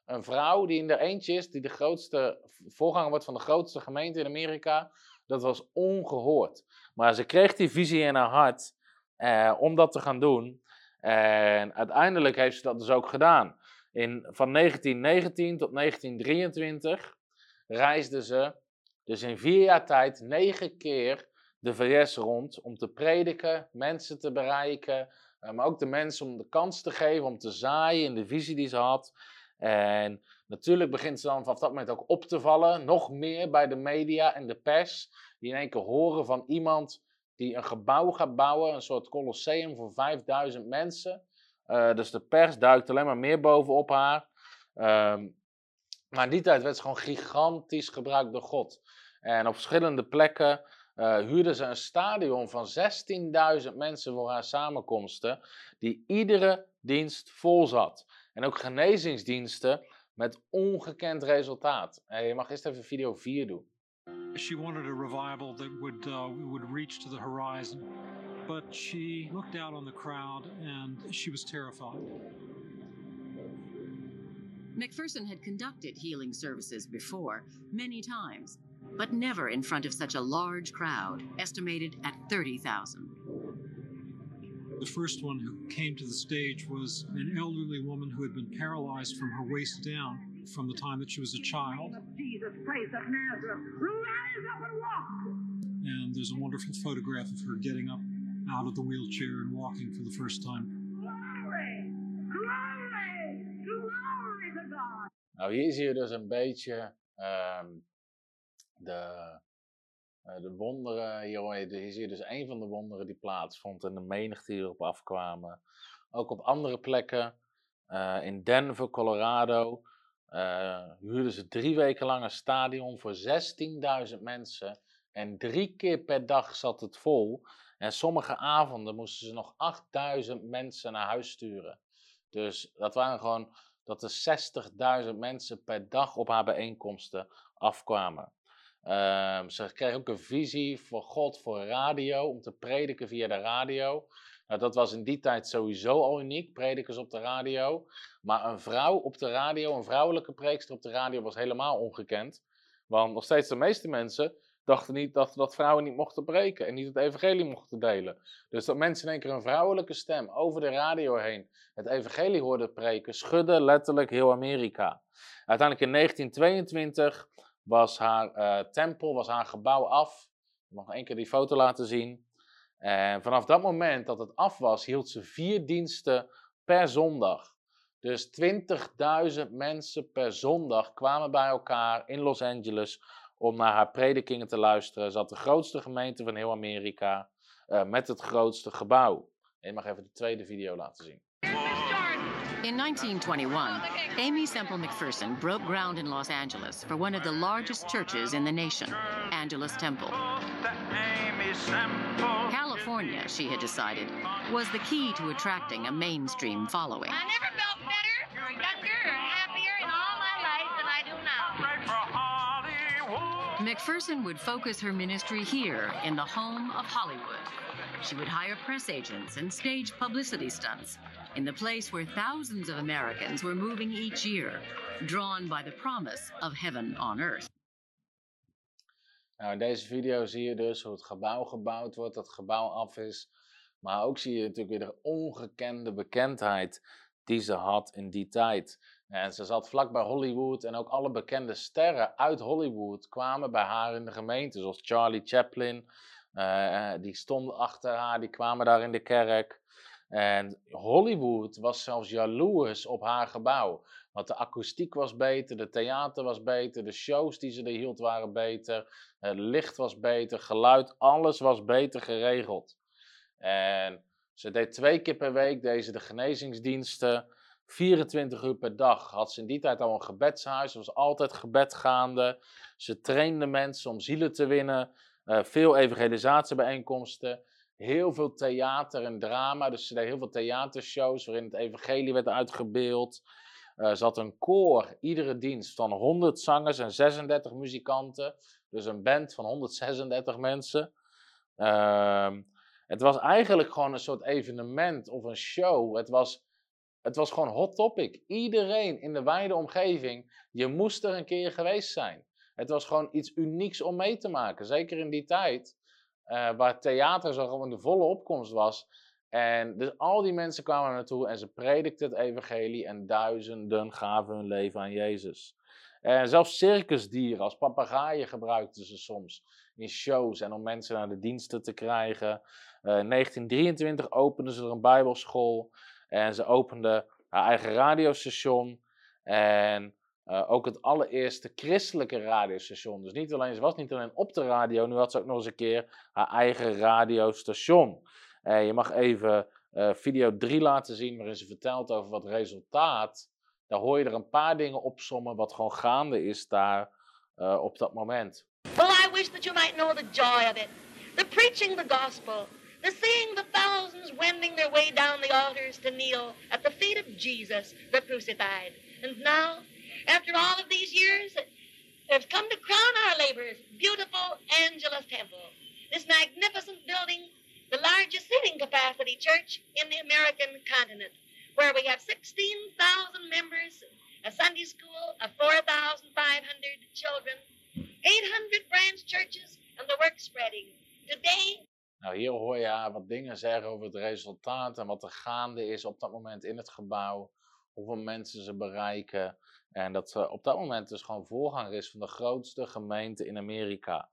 S2: Een vrouw die in er eentje is, die de grootste voorganger wordt van de grootste gemeente in Amerika. Dat was ongehoord. Maar ze kreeg die visie in haar hart eh, om dat te gaan doen. En uiteindelijk heeft ze dat dus ook gedaan. In, van 1919 tot 1923 reisde ze dus in vier jaar tijd negen keer de VS rond om te prediken, mensen te bereiken, eh, maar ook de mensen om de kans te geven om te zaaien in de visie die ze had. En natuurlijk begint ze dan vanaf dat moment ook op te vallen, nog meer bij de media en de pers, die in één keer horen van iemand die een gebouw gaat bouwen, een soort colosseum voor 5000 mensen. Uh, dus de pers duikt alleen maar meer bovenop haar. Um, maar in die tijd werd ze gewoon gigantisch gebruikt door God. En op verschillende plekken uh, huurde ze een stadion van 16.000 mensen voor haar samenkomsten, die iedere dienst vol zat. En ook genezingsdiensten met ongekend resultaat. En je mag eerst even video 4 doen.
S5: She wanted a revival that would uh, would reach to the horizon, but she looked out on the crowd and she was terrified.
S6: McPherson had conducted healing services before, many times, but never in front of such a large crowd, estimated at 30,000.
S5: The first one who came to the stage was an elderly woman who had been paralyzed from her waist down from the time that she was a child.
S7: Jesus Christ Nazareth, and.
S5: And there's a wonderful photograph of her getting up out of the wheelchair and walking for the first time.
S7: Glory, glory, glory to God.
S2: Nou, hier zie je dus een beetje um, de, de wonderen. Hier, je dus een van de wonderen die plaatsvond en de menigte die erop afkwamen. Ook op andere plekken Eh, in Denver, Colorado, eh, huurden ze drie weken lang een stadion voor 16.000 mensen. En drie keer per dag zat het vol. En sommige avonden moesten ze nog 8000 mensen naar huis sturen. Dus dat waren gewoon dat er 60.000 mensen per dag op haar bijeenkomsten afkwamen. Ehm, ze kreeg ook een visie voor God voor radio, om te prediken via de radio. Nou, dat was in die tijd sowieso al uniek, predikers op de radio. Maar een vrouw op de radio, een vrouwelijke preekster op de radio, was helemaal ongekend. Want nog steeds de meeste mensen dachten niet dat, dat vrouwen niet mochten preken en niet het evangelie mochten delen. Dus dat mensen in één keer een vrouwelijke stem over de radio heen het evangelie hoorden preken, schudde letterlijk heel Amerika. Uiteindelijk in 1922 was haar eh, tempel, was haar gebouw af. Ik mag nog één keer die foto laten zien. En vanaf dat moment dat het af was, hield ze vier diensten per zondag. Dus 20.000 mensen per zondag kwamen bij elkaar in Los Angeles om naar haar predikingen te luisteren. Ze had de grootste gemeente van heel Amerika uh, met het grootste gebouw. Je mag even de tweede video laten zien.
S6: In 1921, Amy Semple McPherson broke ground in Los Angeles for one of the largest churches in the nation, Angelus Temple. California, she had decided, was the key to attracting a mainstream following.
S4: I never felt better or younger or happier in all my life than I do now.
S6: McPherson would focus her ministry here in the home of Hollywood. She would hire press agents and stage publicity stunts in the place where thousands of Americans were moving each year, drawn by the promise of heaven on earth.
S2: Nou, in deze video zie je dus hoe het gebouw gebouwd wordt, dat het gebouw af is. Maar ook zie je natuurlijk weer de ongekende bekendheid die ze had in die tijd. En ze zat vlak bij Hollywood en ook alle bekende sterren uit Hollywood kwamen bij haar in de gemeente. Zoals Charlie Chaplin, uh, die stonden achter haar, die kwamen daar in de kerk. En Hollywood was zelfs jaloers op haar gebouw. Want de akoestiek was beter, de theater was beter, de shows die ze er hield waren beter, het licht was beter, geluid, alles was beter geregeld. En ze deed twee keer per week deze de genezingsdiensten, 24 uur per dag. Had ze in die tijd al een gebedshuis, er was altijd gebed gaande. Ze trainde mensen om zielen te winnen, uh, veel evangelisatiebijeenkomsten heel veel theater en drama. Dus ze heel veel theatershows waarin het evangelie werd uitgebeeld. Uh, ze een koor, iedere dienst, van 100 zangers en 36 muzikanten. Dus een band van 136 mensen. Uh, het was eigenlijk gewoon een soort evenement of een show. Het was, het was gewoon hot topic. Iedereen in de wijde omgeving, je moest er een keer geweest zijn. Het was gewoon iets unieks om mee te maken. Zeker in die tijd. Uh, waar theater zo gewoon de volle opkomst was. En dus al die mensen kwamen naartoe en ze predikten het evangelie en duizenden gaven hun leven aan Jezus. En zelfs circusdieren als papegaaien gebruikten ze soms in shows en om mensen naar de diensten te krijgen. Uh, in 1923 openden ze er een bijbelschool en ze openden haar eigen radiostation. En uh, ook het allereerste christelijke radiostation. Dus niet alleen, ze was niet alleen op de radio, nu had ze ook nog eens een keer haar eigen radiostation. Uh, je mag even uh, video 3 laten zien, waarin ze vertelt over wat resultaat. Daar hoor je er een paar dingen opsommen wat gewoon gaande is daar op dat moment.
S4: Well, I wish that you might know the joy of it. The preaching the gospel. The seeing the thousands wending their way down the altars to kneel at the feet of Jesus, the crucified. And now, after all of these years, have come to crown our labors, beautiful Angelus Temple. This magnificent building, the largest seating capacity church in the American continent, where we have 16,000 members, a Sunday school of 4,500 children, 800 branch churches, and the work spreading. Today,
S2: Nou, hier hoor je haar wat dingen zeggen over het resultaat en wat er gaande is op dat moment in het gebouw. Hoeveel mensen ze bereiken. En dat ze op dat moment dus gewoon voorganger is van de grootste gemeente in Amerika.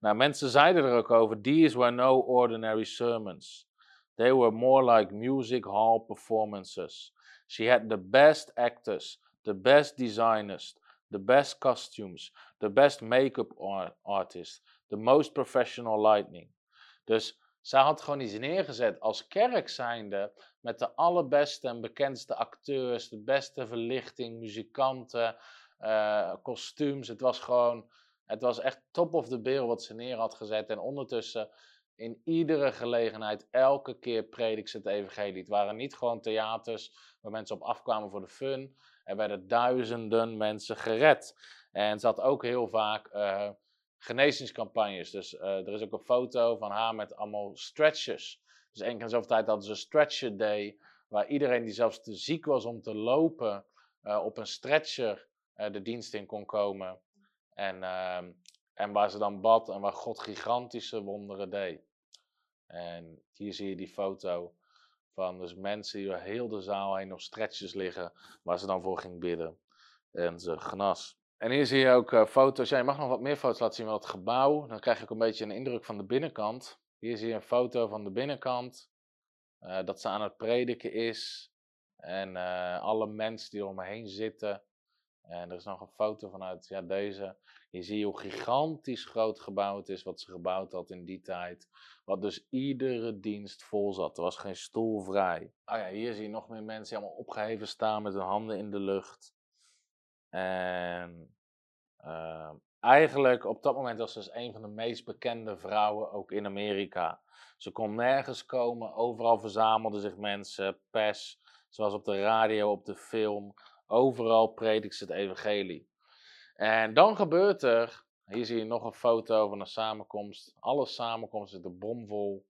S2: Nou, mensen zeiden er ook over, these were no ordinary sermons. They were more like music hall performances. She had the best actors, the best designers, the best costumes, the best make-up artists, the most professional lighting. Dus Zij had gewoon iets neergezet als kerk zijnde met de allerbeste en bekendste acteurs, de beste verlichting, muzikanten, eh, kostuums. Het was gewoon, het was echt top of the bill wat ze neer had gezet. En ondertussen in iedere gelegenheid, elke keer predik ze het evangelie. Het waren niet gewoon theaters waar mensen op afkwamen voor de fun. Er werden duizenden mensen gered. En ze had ook heel vaak uh, genezingscampagnes. Dus uh, er is ook een foto van haar met allemaal stretchers. Dus één keer zoveel tijd hadden ze een stretcher day. Waar iedereen die zelfs te ziek was om te lopen uh, op een stretcher de dienst in kon komen. En, ehm, en waar ze dan bad en waar God gigantische wonderen deed. En hier zie je die foto van dus mensen die heel de zaal heen op stretches liggen, waar ze dan voor ging bidden. En ze genas. En hier zie je ook uh, foto's. Ja, je mag nog wat meer foto's laten zien van het gebouw. Dan krijg je ook een beetje een indruk van de binnenkant. Hier zie je een foto van de binnenkant. Uh, dat ze aan het prediken is. En uh, alle mensen die er omheen zitten. En er is nog een foto vanuit ja, deze. Je ziet hoe gigantisch groot gebouwd is wat ze gebouwd had in die tijd. Wat dus iedere dienst vol zat. Er was geen stoel vrij. Oh ja, hier zie je nog meer mensen die allemaal opgeheven staan met hun handen in de lucht. En uh, eigenlijk op dat moment was ze dus een van de meest bekende vrouwen ook in Amerika. Ze kon nergens komen, overal verzamelden zich mensen, pers, zoals op de radio, op de film. Overal predikt ze het evangelie. En dan gebeurt er, hier zie je nog een foto van een samenkomst. Alle samenkomsten zitten bomvol.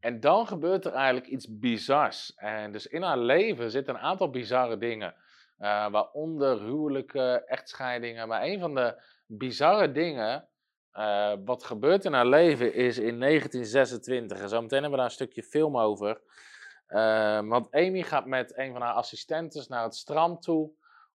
S2: En dan gebeurt er eigenlijk iets bizars. En dus in haar leven zitten een aantal bizarre dingen. Uh, waaronder huwelijken, echtscheidingen. Maar een van de bizarre dingen uh, wat gebeurt in haar leven is in 1926. En zo meteen hebben we daar een stukje film over. Uh, want Amy gaat met een van haar assistentes naar het strand toe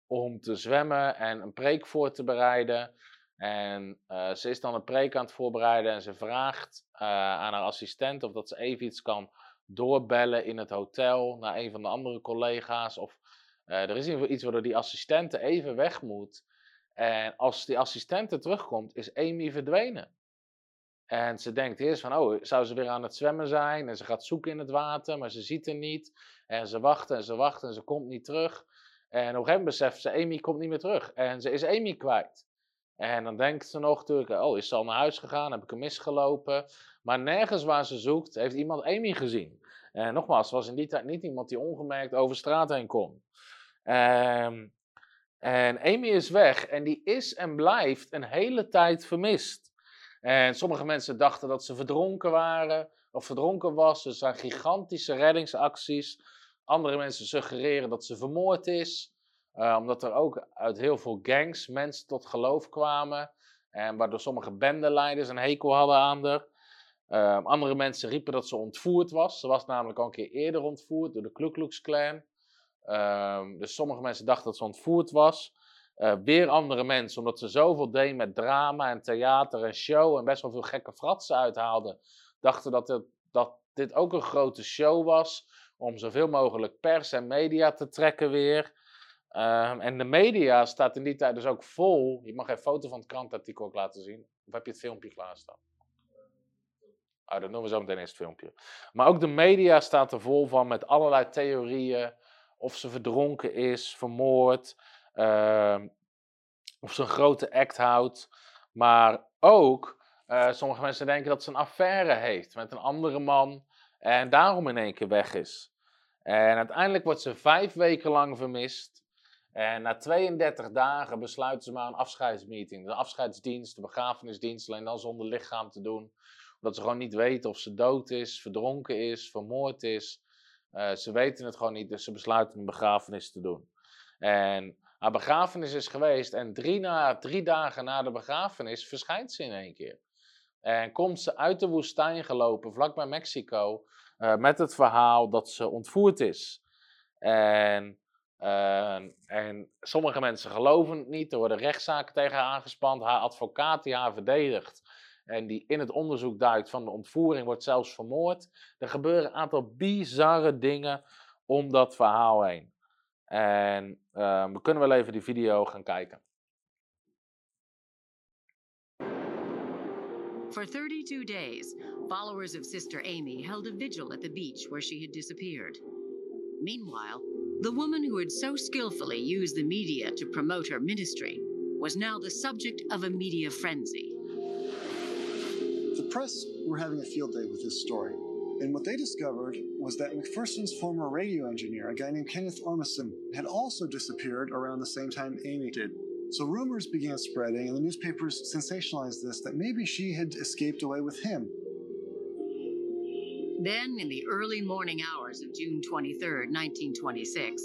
S2: om te zwemmen en een preek voor te bereiden. En uh, ze is dan een preek aan het voorbereiden en ze vraagt uh, aan haar assistent of dat ze even iets kan doorbellen in het hotel naar een van de andere collega's. Of uh, er is iets waardoor die assistente even weg moet. En als die assistente terugkomt, is Amy verdwenen. En ze denkt eerst van, oh, zou ze weer aan het zwemmen zijn? En ze gaat zoeken in het water, maar ze ziet er niet. En ze wacht en ze wacht en ze komt niet terug. En op een gegeven moment beseft ze, Amy komt niet meer terug. En ze is Amy kwijt. En dan denkt ze nog natuurlijk, oh, is ze al naar huis gegaan? Heb ik hem misgelopen? Maar nergens waar ze zoekt, heeft iemand Amy gezien. En nogmaals, was in die tijd niet iemand die ongemerkt over straat heen kon. Um, en Amy is weg en die is en blijft een hele tijd vermist. En sommige mensen dachten dat ze verdronken waren of verdronken was. Er zijn gigantische reddingsacties. Andere mensen suggereren dat ze vermoord is. Uh, omdat er ook uit heel veel gangs mensen tot geloof kwamen. En waardoor sommige bendeleiders een hekel hadden aan haar. Uh, andere mensen riepen dat ze ontvoerd was. Ze was namelijk al een keer eerder ontvoerd door de Ku Klux Klan. Uh, dus sommige mensen dachten dat ze ontvoerd was. Uh, weer andere mensen, omdat ze zoveel deed met drama en theater en show en best wel veel gekke fratsen uithaalden, dachten dat, dat dit ook een grote show was om zoveel mogelijk pers en media te trekken weer. Uh, en de media staat in die tijd dus ook vol. Je mag een foto van het krantartikel ook laten zien. Of heb je het filmpje klaarstaan? Oh, dat noemen we zo meteen eerst het filmpje. Maar ook de media staat er vol van met allerlei theorieën. Of ze verdronken is, vermoord. Uh, of ze een grote act houdt. Maar ook, uh, sommige mensen denken dat ze een affaire heeft met een andere man. En daarom in één keer weg is. En uiteindelijk wordt ze vijf weken lang vermist. En na 32 dagen besluiten ze maar een afscheidsmeeting. De afscheidsdienst, de begrafenisdienst, alleen dan zonder lichaam te doen. Omdat ze gewoon niet weten of ze dood is, verdronken is, vermoord is. Uh, ze weten het gewoon niet, dus ze besluiten een begrafenis te doen. En haar begrafenis is geweest en drie, na, drie dagen na de begrafenis verschijnt ze in één keer. En komt ze uit de woestijn gelopen, vlakbij Mexico, uh, met het verhaal dat ze ontvoerd is. En, uh, en sommige mensen geloven het niet, er worden rechtszaken tegen haar aangespand. Haar advocaat die haar verdedigt en die in het onderzoek duikt van de ontvoering, wordt zelfs vermoord. Er gebeuren een aantal bizarre dingen om dat verhaal heen. En uh, we kunnen wel even die video gaan kijken.
S6: For 32 days, followers of Sister Amy held a vigil at the beach where she had disappeared. Meanwhile, the woman who had so skillfully used the media to promote her ministry was now the subject of a media frenzy.
S8: The press were having a field day with this story, and what they discovered was that McPherson's former radio engineer, a guy named Kenneth Ormison, had also disappeared around the same time Amy did. So rumors began spreading, and the newspapers sensationalized this that maybe she had escaped away with him.
S6: Then, in the early morning hours of June 23, 1926,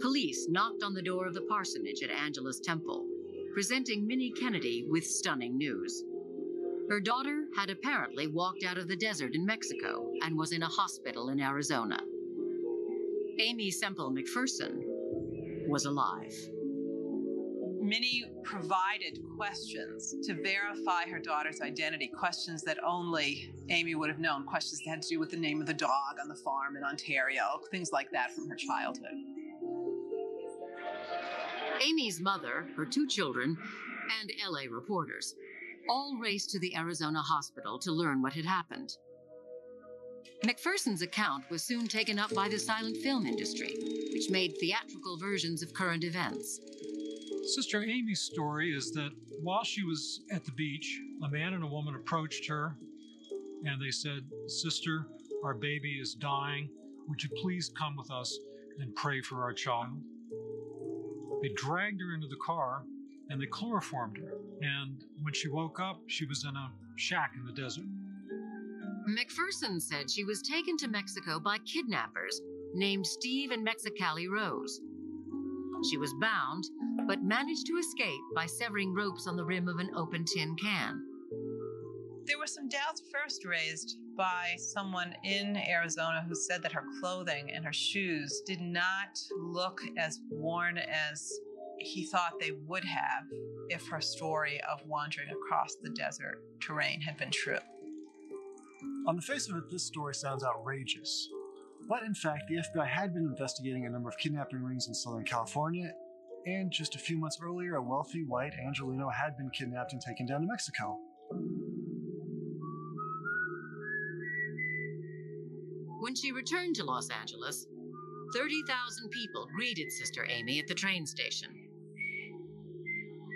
S6: police knocked on the door of the parsonage at Angela's temple, presenting Minnie Kennedy with stunning news. Her daughter had apparently walked out of the desert in Mexico and was in a hospital in Arizona. Amy Semple McPherson was alive.
S9: Minnie provided questions to verify her daughter's identity, questions that only Amy would have known, questions that had to do with the name of the dog on the farm in Ontario, things like that from her childhood.
S6: Amy's mother, her two children, and LA reporters all raced to the Arizona hospital to learn what had happened. McPherson's account was soon taken up by the silent film industry, which made theatrical versions of current events.
S5: Sister Amy's story is that while she was at the beach, a man and a woman approached her and they said, Sister, our baby is dying. Would you please come with us and pray for our child? They dragged her into the car and they chloroformed her. And when she woke up, she was in a shack in the desert.
S6: McPherson said she was taken to Mexico by kidnappers named Steve and Mexicali Rose. She was bound, but managed to escape by severing ropes on the rim of an open tin can.
S9: There were some doubts first raised by someone in Arizona who said that her clothing and her shoes did not look as worn as he thought they would have if her story of wandering across the desert terrain had been true.
S8: On the face of it, this story sounds outrageous. But in fact, the FBI had been investigating a number of kidnapping rings in Southern California, and just a few months earlier, a wealthy white Angelino had been kidnapped and taken down to Mexico.
S6: When she returned to Los Angeles, 30,000 people greeted Sister Amy at the train station.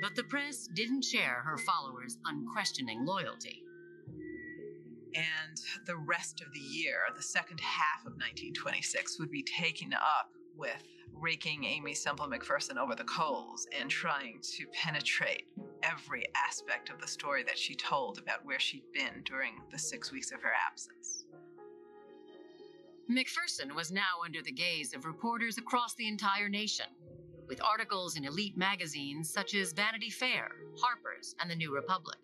S6: But the press didn't share her followers' unquestioning loyalty.
S9: And the rest of the year, the second half of 1926, would be taken up with raking Amy Semple McPherson over the coals and trying to penetrate every aspect of the story that she told about where she'd been during the six weeks of her absence.
S6: McPherson was now under the gaze of reporters across the entire nation, with articles in elite magazines such as Vanity Fair, Harper's, and the New Republic.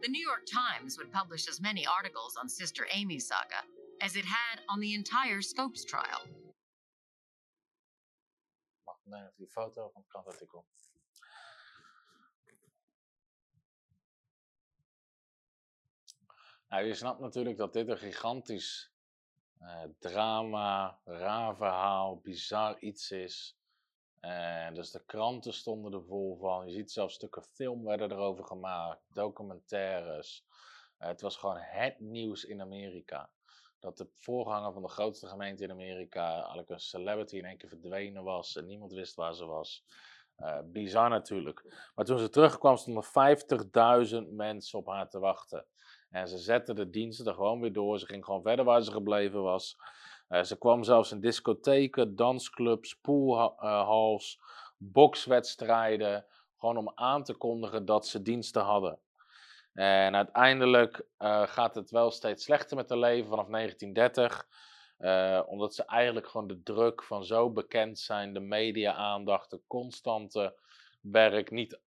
S6: The New York Times would publish as many articles on Sister Amy's saga as it had on the entire Scopes trial.
S2: Mag ik nemen die foto van het krantartikel? Nou, je snapt natuurlijk dat dit een gigantisch eh, drama, raar verhaal, bizar iets is. En dus de kranten stonden er vol van. Je ziet zelfs stukken film werden erover gemaakt, documentaires. Eh, het was gewoon het nieuws in Amerika. Dat de voorganger van de grootste gemeente in Amerika eigenlijk een celebrity in één keer verdwenen was en niemand wist waar ze was. Eh, bizar natuurlijk. Maar toen ze terugkwam stonden 50.000 mensen op haar te wachten. En ze zette de diensten er gewoon weer door. Ze ging gewoon verder waar ze gebleven was. Uh, ze kwam zelfs in discotheken, dansclubs, poolhalls, bokswedstrijden. Gewoon om aan te kondigen dat ze diensten hadden. En uiteindelijk uh, gaat het wel steeds slechter met haar leven vanaf 1930. Uh, omdat ze eigenlijk gewoon de druk van zo bekend zijn, de media-aandacht, de constante werk niet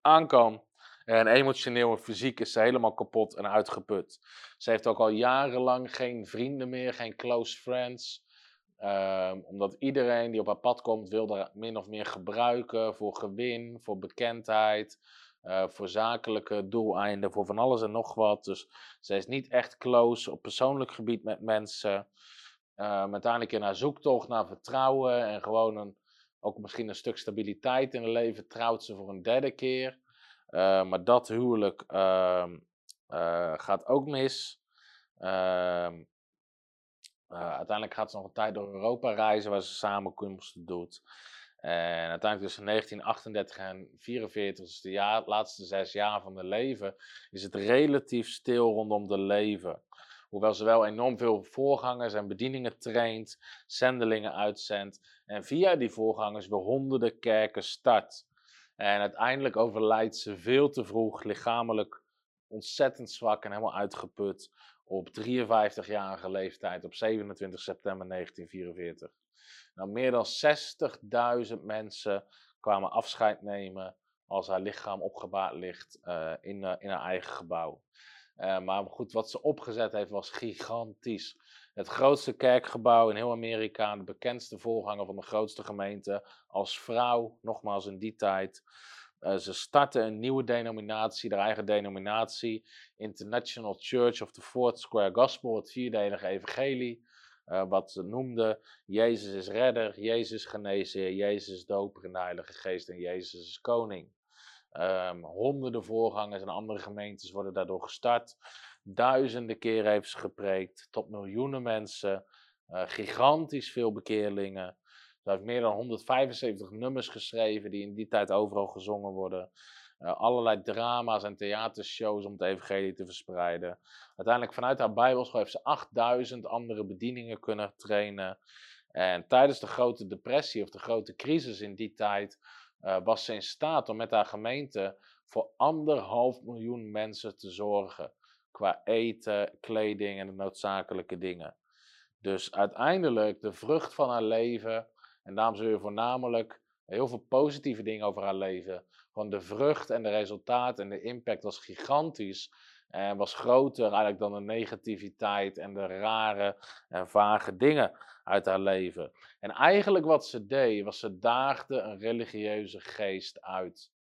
S2: aan. En emotioneel en fysiek is ze helemaal kapot en uitgeput. Ze heeft ook al jarenlang geen vrienden meer, geen close friends. Um, omdat iedereen die op haar pad komt, wil haar min of meer gebruiken voor gewin, voor bekendheid, uh, voor zakelijke doeleinden, voor van alles en nog wat. Dus ze is niet echt close op persoonlijk gebied met mensen. Um, uiteindelijk in haar zoektocht naar vertrouwen en gewoon een, ook misschien een stuk stabiliteit in haar leven, trouwt ze voor een derde keer. Eh, maar dat huwelijk ehm, eh, gaat ook mis. Ehm, eh, uiteindelijk gaat ze nog een tijd door Europa reizen waar ze samenkomsten doet. En uiteindelijk tussen 1938 en 1944, dus de jaar, laatste zes jaar van haar leven, is het relatief stil rondom de leven. Hoewel ze wel enorm veel voorgangers en bedieningen traint, zendelingen uitzendt en via die voorgangers weer honderden kerken start. En uiteindelijk overlijdt ze veel te vroeg, lichamelijk ontzettend zwak en helemaal uitgeput op 53-jarige leeftijd op 27 september 1944. Nou, meer dan 60.000 mensen kwamen afscheid nemen als haar lichaam opgebaard ligt uh, in, uh, in haar eigen gebouw. Uh, maar goed, wat ze opgezet heeft was gigantisch. Het grootste kerkgebouw in heel Amerika, de bekendste voorganger van de grootste gemeente, als vrouw, nogmaals in die tijd. Uh, ze startten een nieuwe denominatie, de eigen denominatie, International Church of the Fourth Square Gospel, het vierdelige evangelie. Uh, wat ze noemden, Jezus is redder, Jezus genezer, Jezus doper in de Heilige Geest en Jezus is koning. Um, honderden voorgangers en andere gemeentes worden daardoor gestart. Duizenden keren heeft gepreekt, tot miljoenen mensen, uh, gigantisch veel bekeerlingen. Ze heeft meer dan 175 nummers geschreven die in die tijd overal gezongen worden. Uh, allerlei drama's en theatershows om het evangelie te verspreiden. Uiteindelijk vanuit haar bijbelschool heeft ze 8000 andere bedieningen kunnen trainen. En tijdens de grote depressie of de grote crisis in die tijd uh, was ze in staat om met haar gemeente voor anderhalf miljoen mensen te zorgen. Qua eten, kleding en de noodzakelijke dingen. Dus uiteindelijk de vrucht van haar leven, en daarom zul je voornamelijk heel veel positieve dingen over haar leven. Van de vrucht en de resultaat en de impact was gigantisch. En was groter eigenlijk dan de negativiteit en de rare en vage dingen uit haar leven. En eigenlijk wat ze deed, was ze daagde een religieuze geest uit.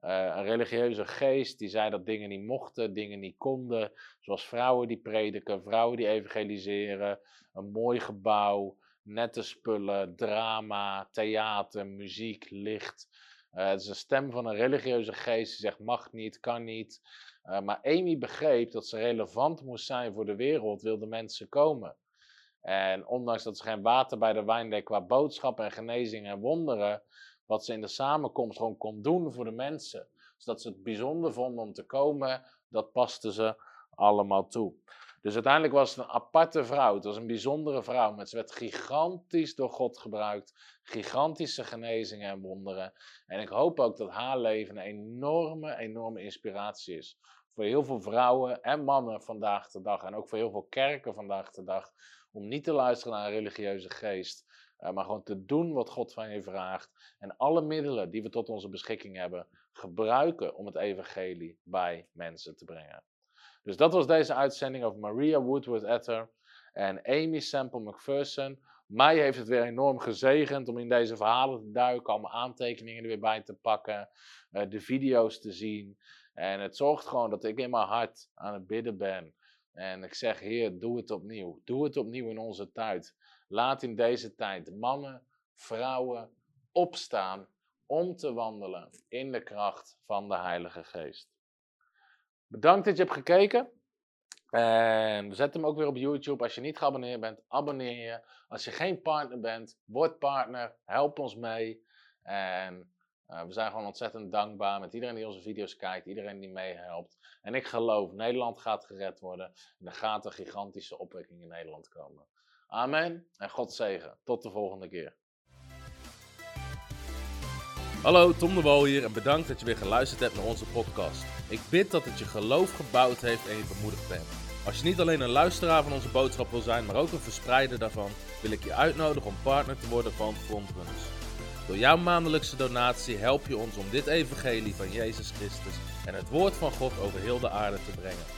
S2: Uh, een religieuze geest die zei dat dingen niet mochten, dingen niet konden. Zoals vrouwen die prediken, vrouwen die evangeliseren, een mooi gebouw, nette spullen, drama, theater, muziek, licht. Uh, het is een stem van een religieuze geest die zegt mag niet, kan niet. Uh, maar Amy begreep dat ze relevant moest zijn voor de wereld, wilde mensen komen. En ondanks dat ze geen water bij de wijn deed qua boodschap en genezing en wonderen, wat ze in de samenkomst gewoon kon doen voor de mensen. Dus dat ze het bijzonder vonden om te komen, dat paste ze allemaal toe. Dus uiteindelijk was het een aparte vrouw. Het was een bijzondere vrouw. Maar ze werd gigantisch door God gebruikt. Gigantische genezingen en wonderen. En ik hoop ook dat haar leven een enorme, enorme inspiratie is. Voor heel veel vrouwen en mannen vandaag de dag. En ook voor heel veel kerken vandaag de dag. Om niet te luisteren naar een religieuze geest. Uh, maar gewoon te doen wat God van je vraagt. En alle middelen die we tot onze beschikking hebben, gebruiken om het evangelie bij mensen te brengen. Dus dat was deze uitzending over Maria Woodworth Etter en Amy Semple McPherson. Mij heeft het weer enorm gezegend om in deze verhalen te duiken, allemaal aantekeningen er weer bij te pakken, uh, de video's te zien. En het zorgt gewoon dat ik in mijn hart aan het bidden ben. En ik zeg, Heer, doe het opnieuw. Doe het opnieuw in onze tijd. Laat in deze tijd mannen, vrouwen opstaan om te wandelen in de kracht van de Heilige Geest. Bedankt dat je hebt gekeken. En zet hem ook weer op YouTube. Als je niet geabonneerd bent, abonneer je. Als je geen partner bent, word partner. Help ons mee. En uh, we zijn gewoon ontzettend dankbaar met iedereen die onze video's kijkt, iedereen die meehelpt. En ik geloof, Nederland gaat gered worden. En er gaat een gigantische opwekking in Nederland komen. Amen en God zegen. Tot de volgende keer.
S10: Hallo, Tom de Wol hier en bedankt dat je weer geluisterd hebt naar onze podcast. Ik bid dat het je geloof gebouwd heeft en je bemoedigd bent. Als je niet alleen een luisteraar van onze boodschap wil zijn, maar ook een verspreider daarvan, wil ik je uitnodigen om partner te worden van Frontrunners. Door jouw maandelijkse donatie help je ons om dit evangelie van Jezus Christus en het woord van God over heel de aarde te brengen.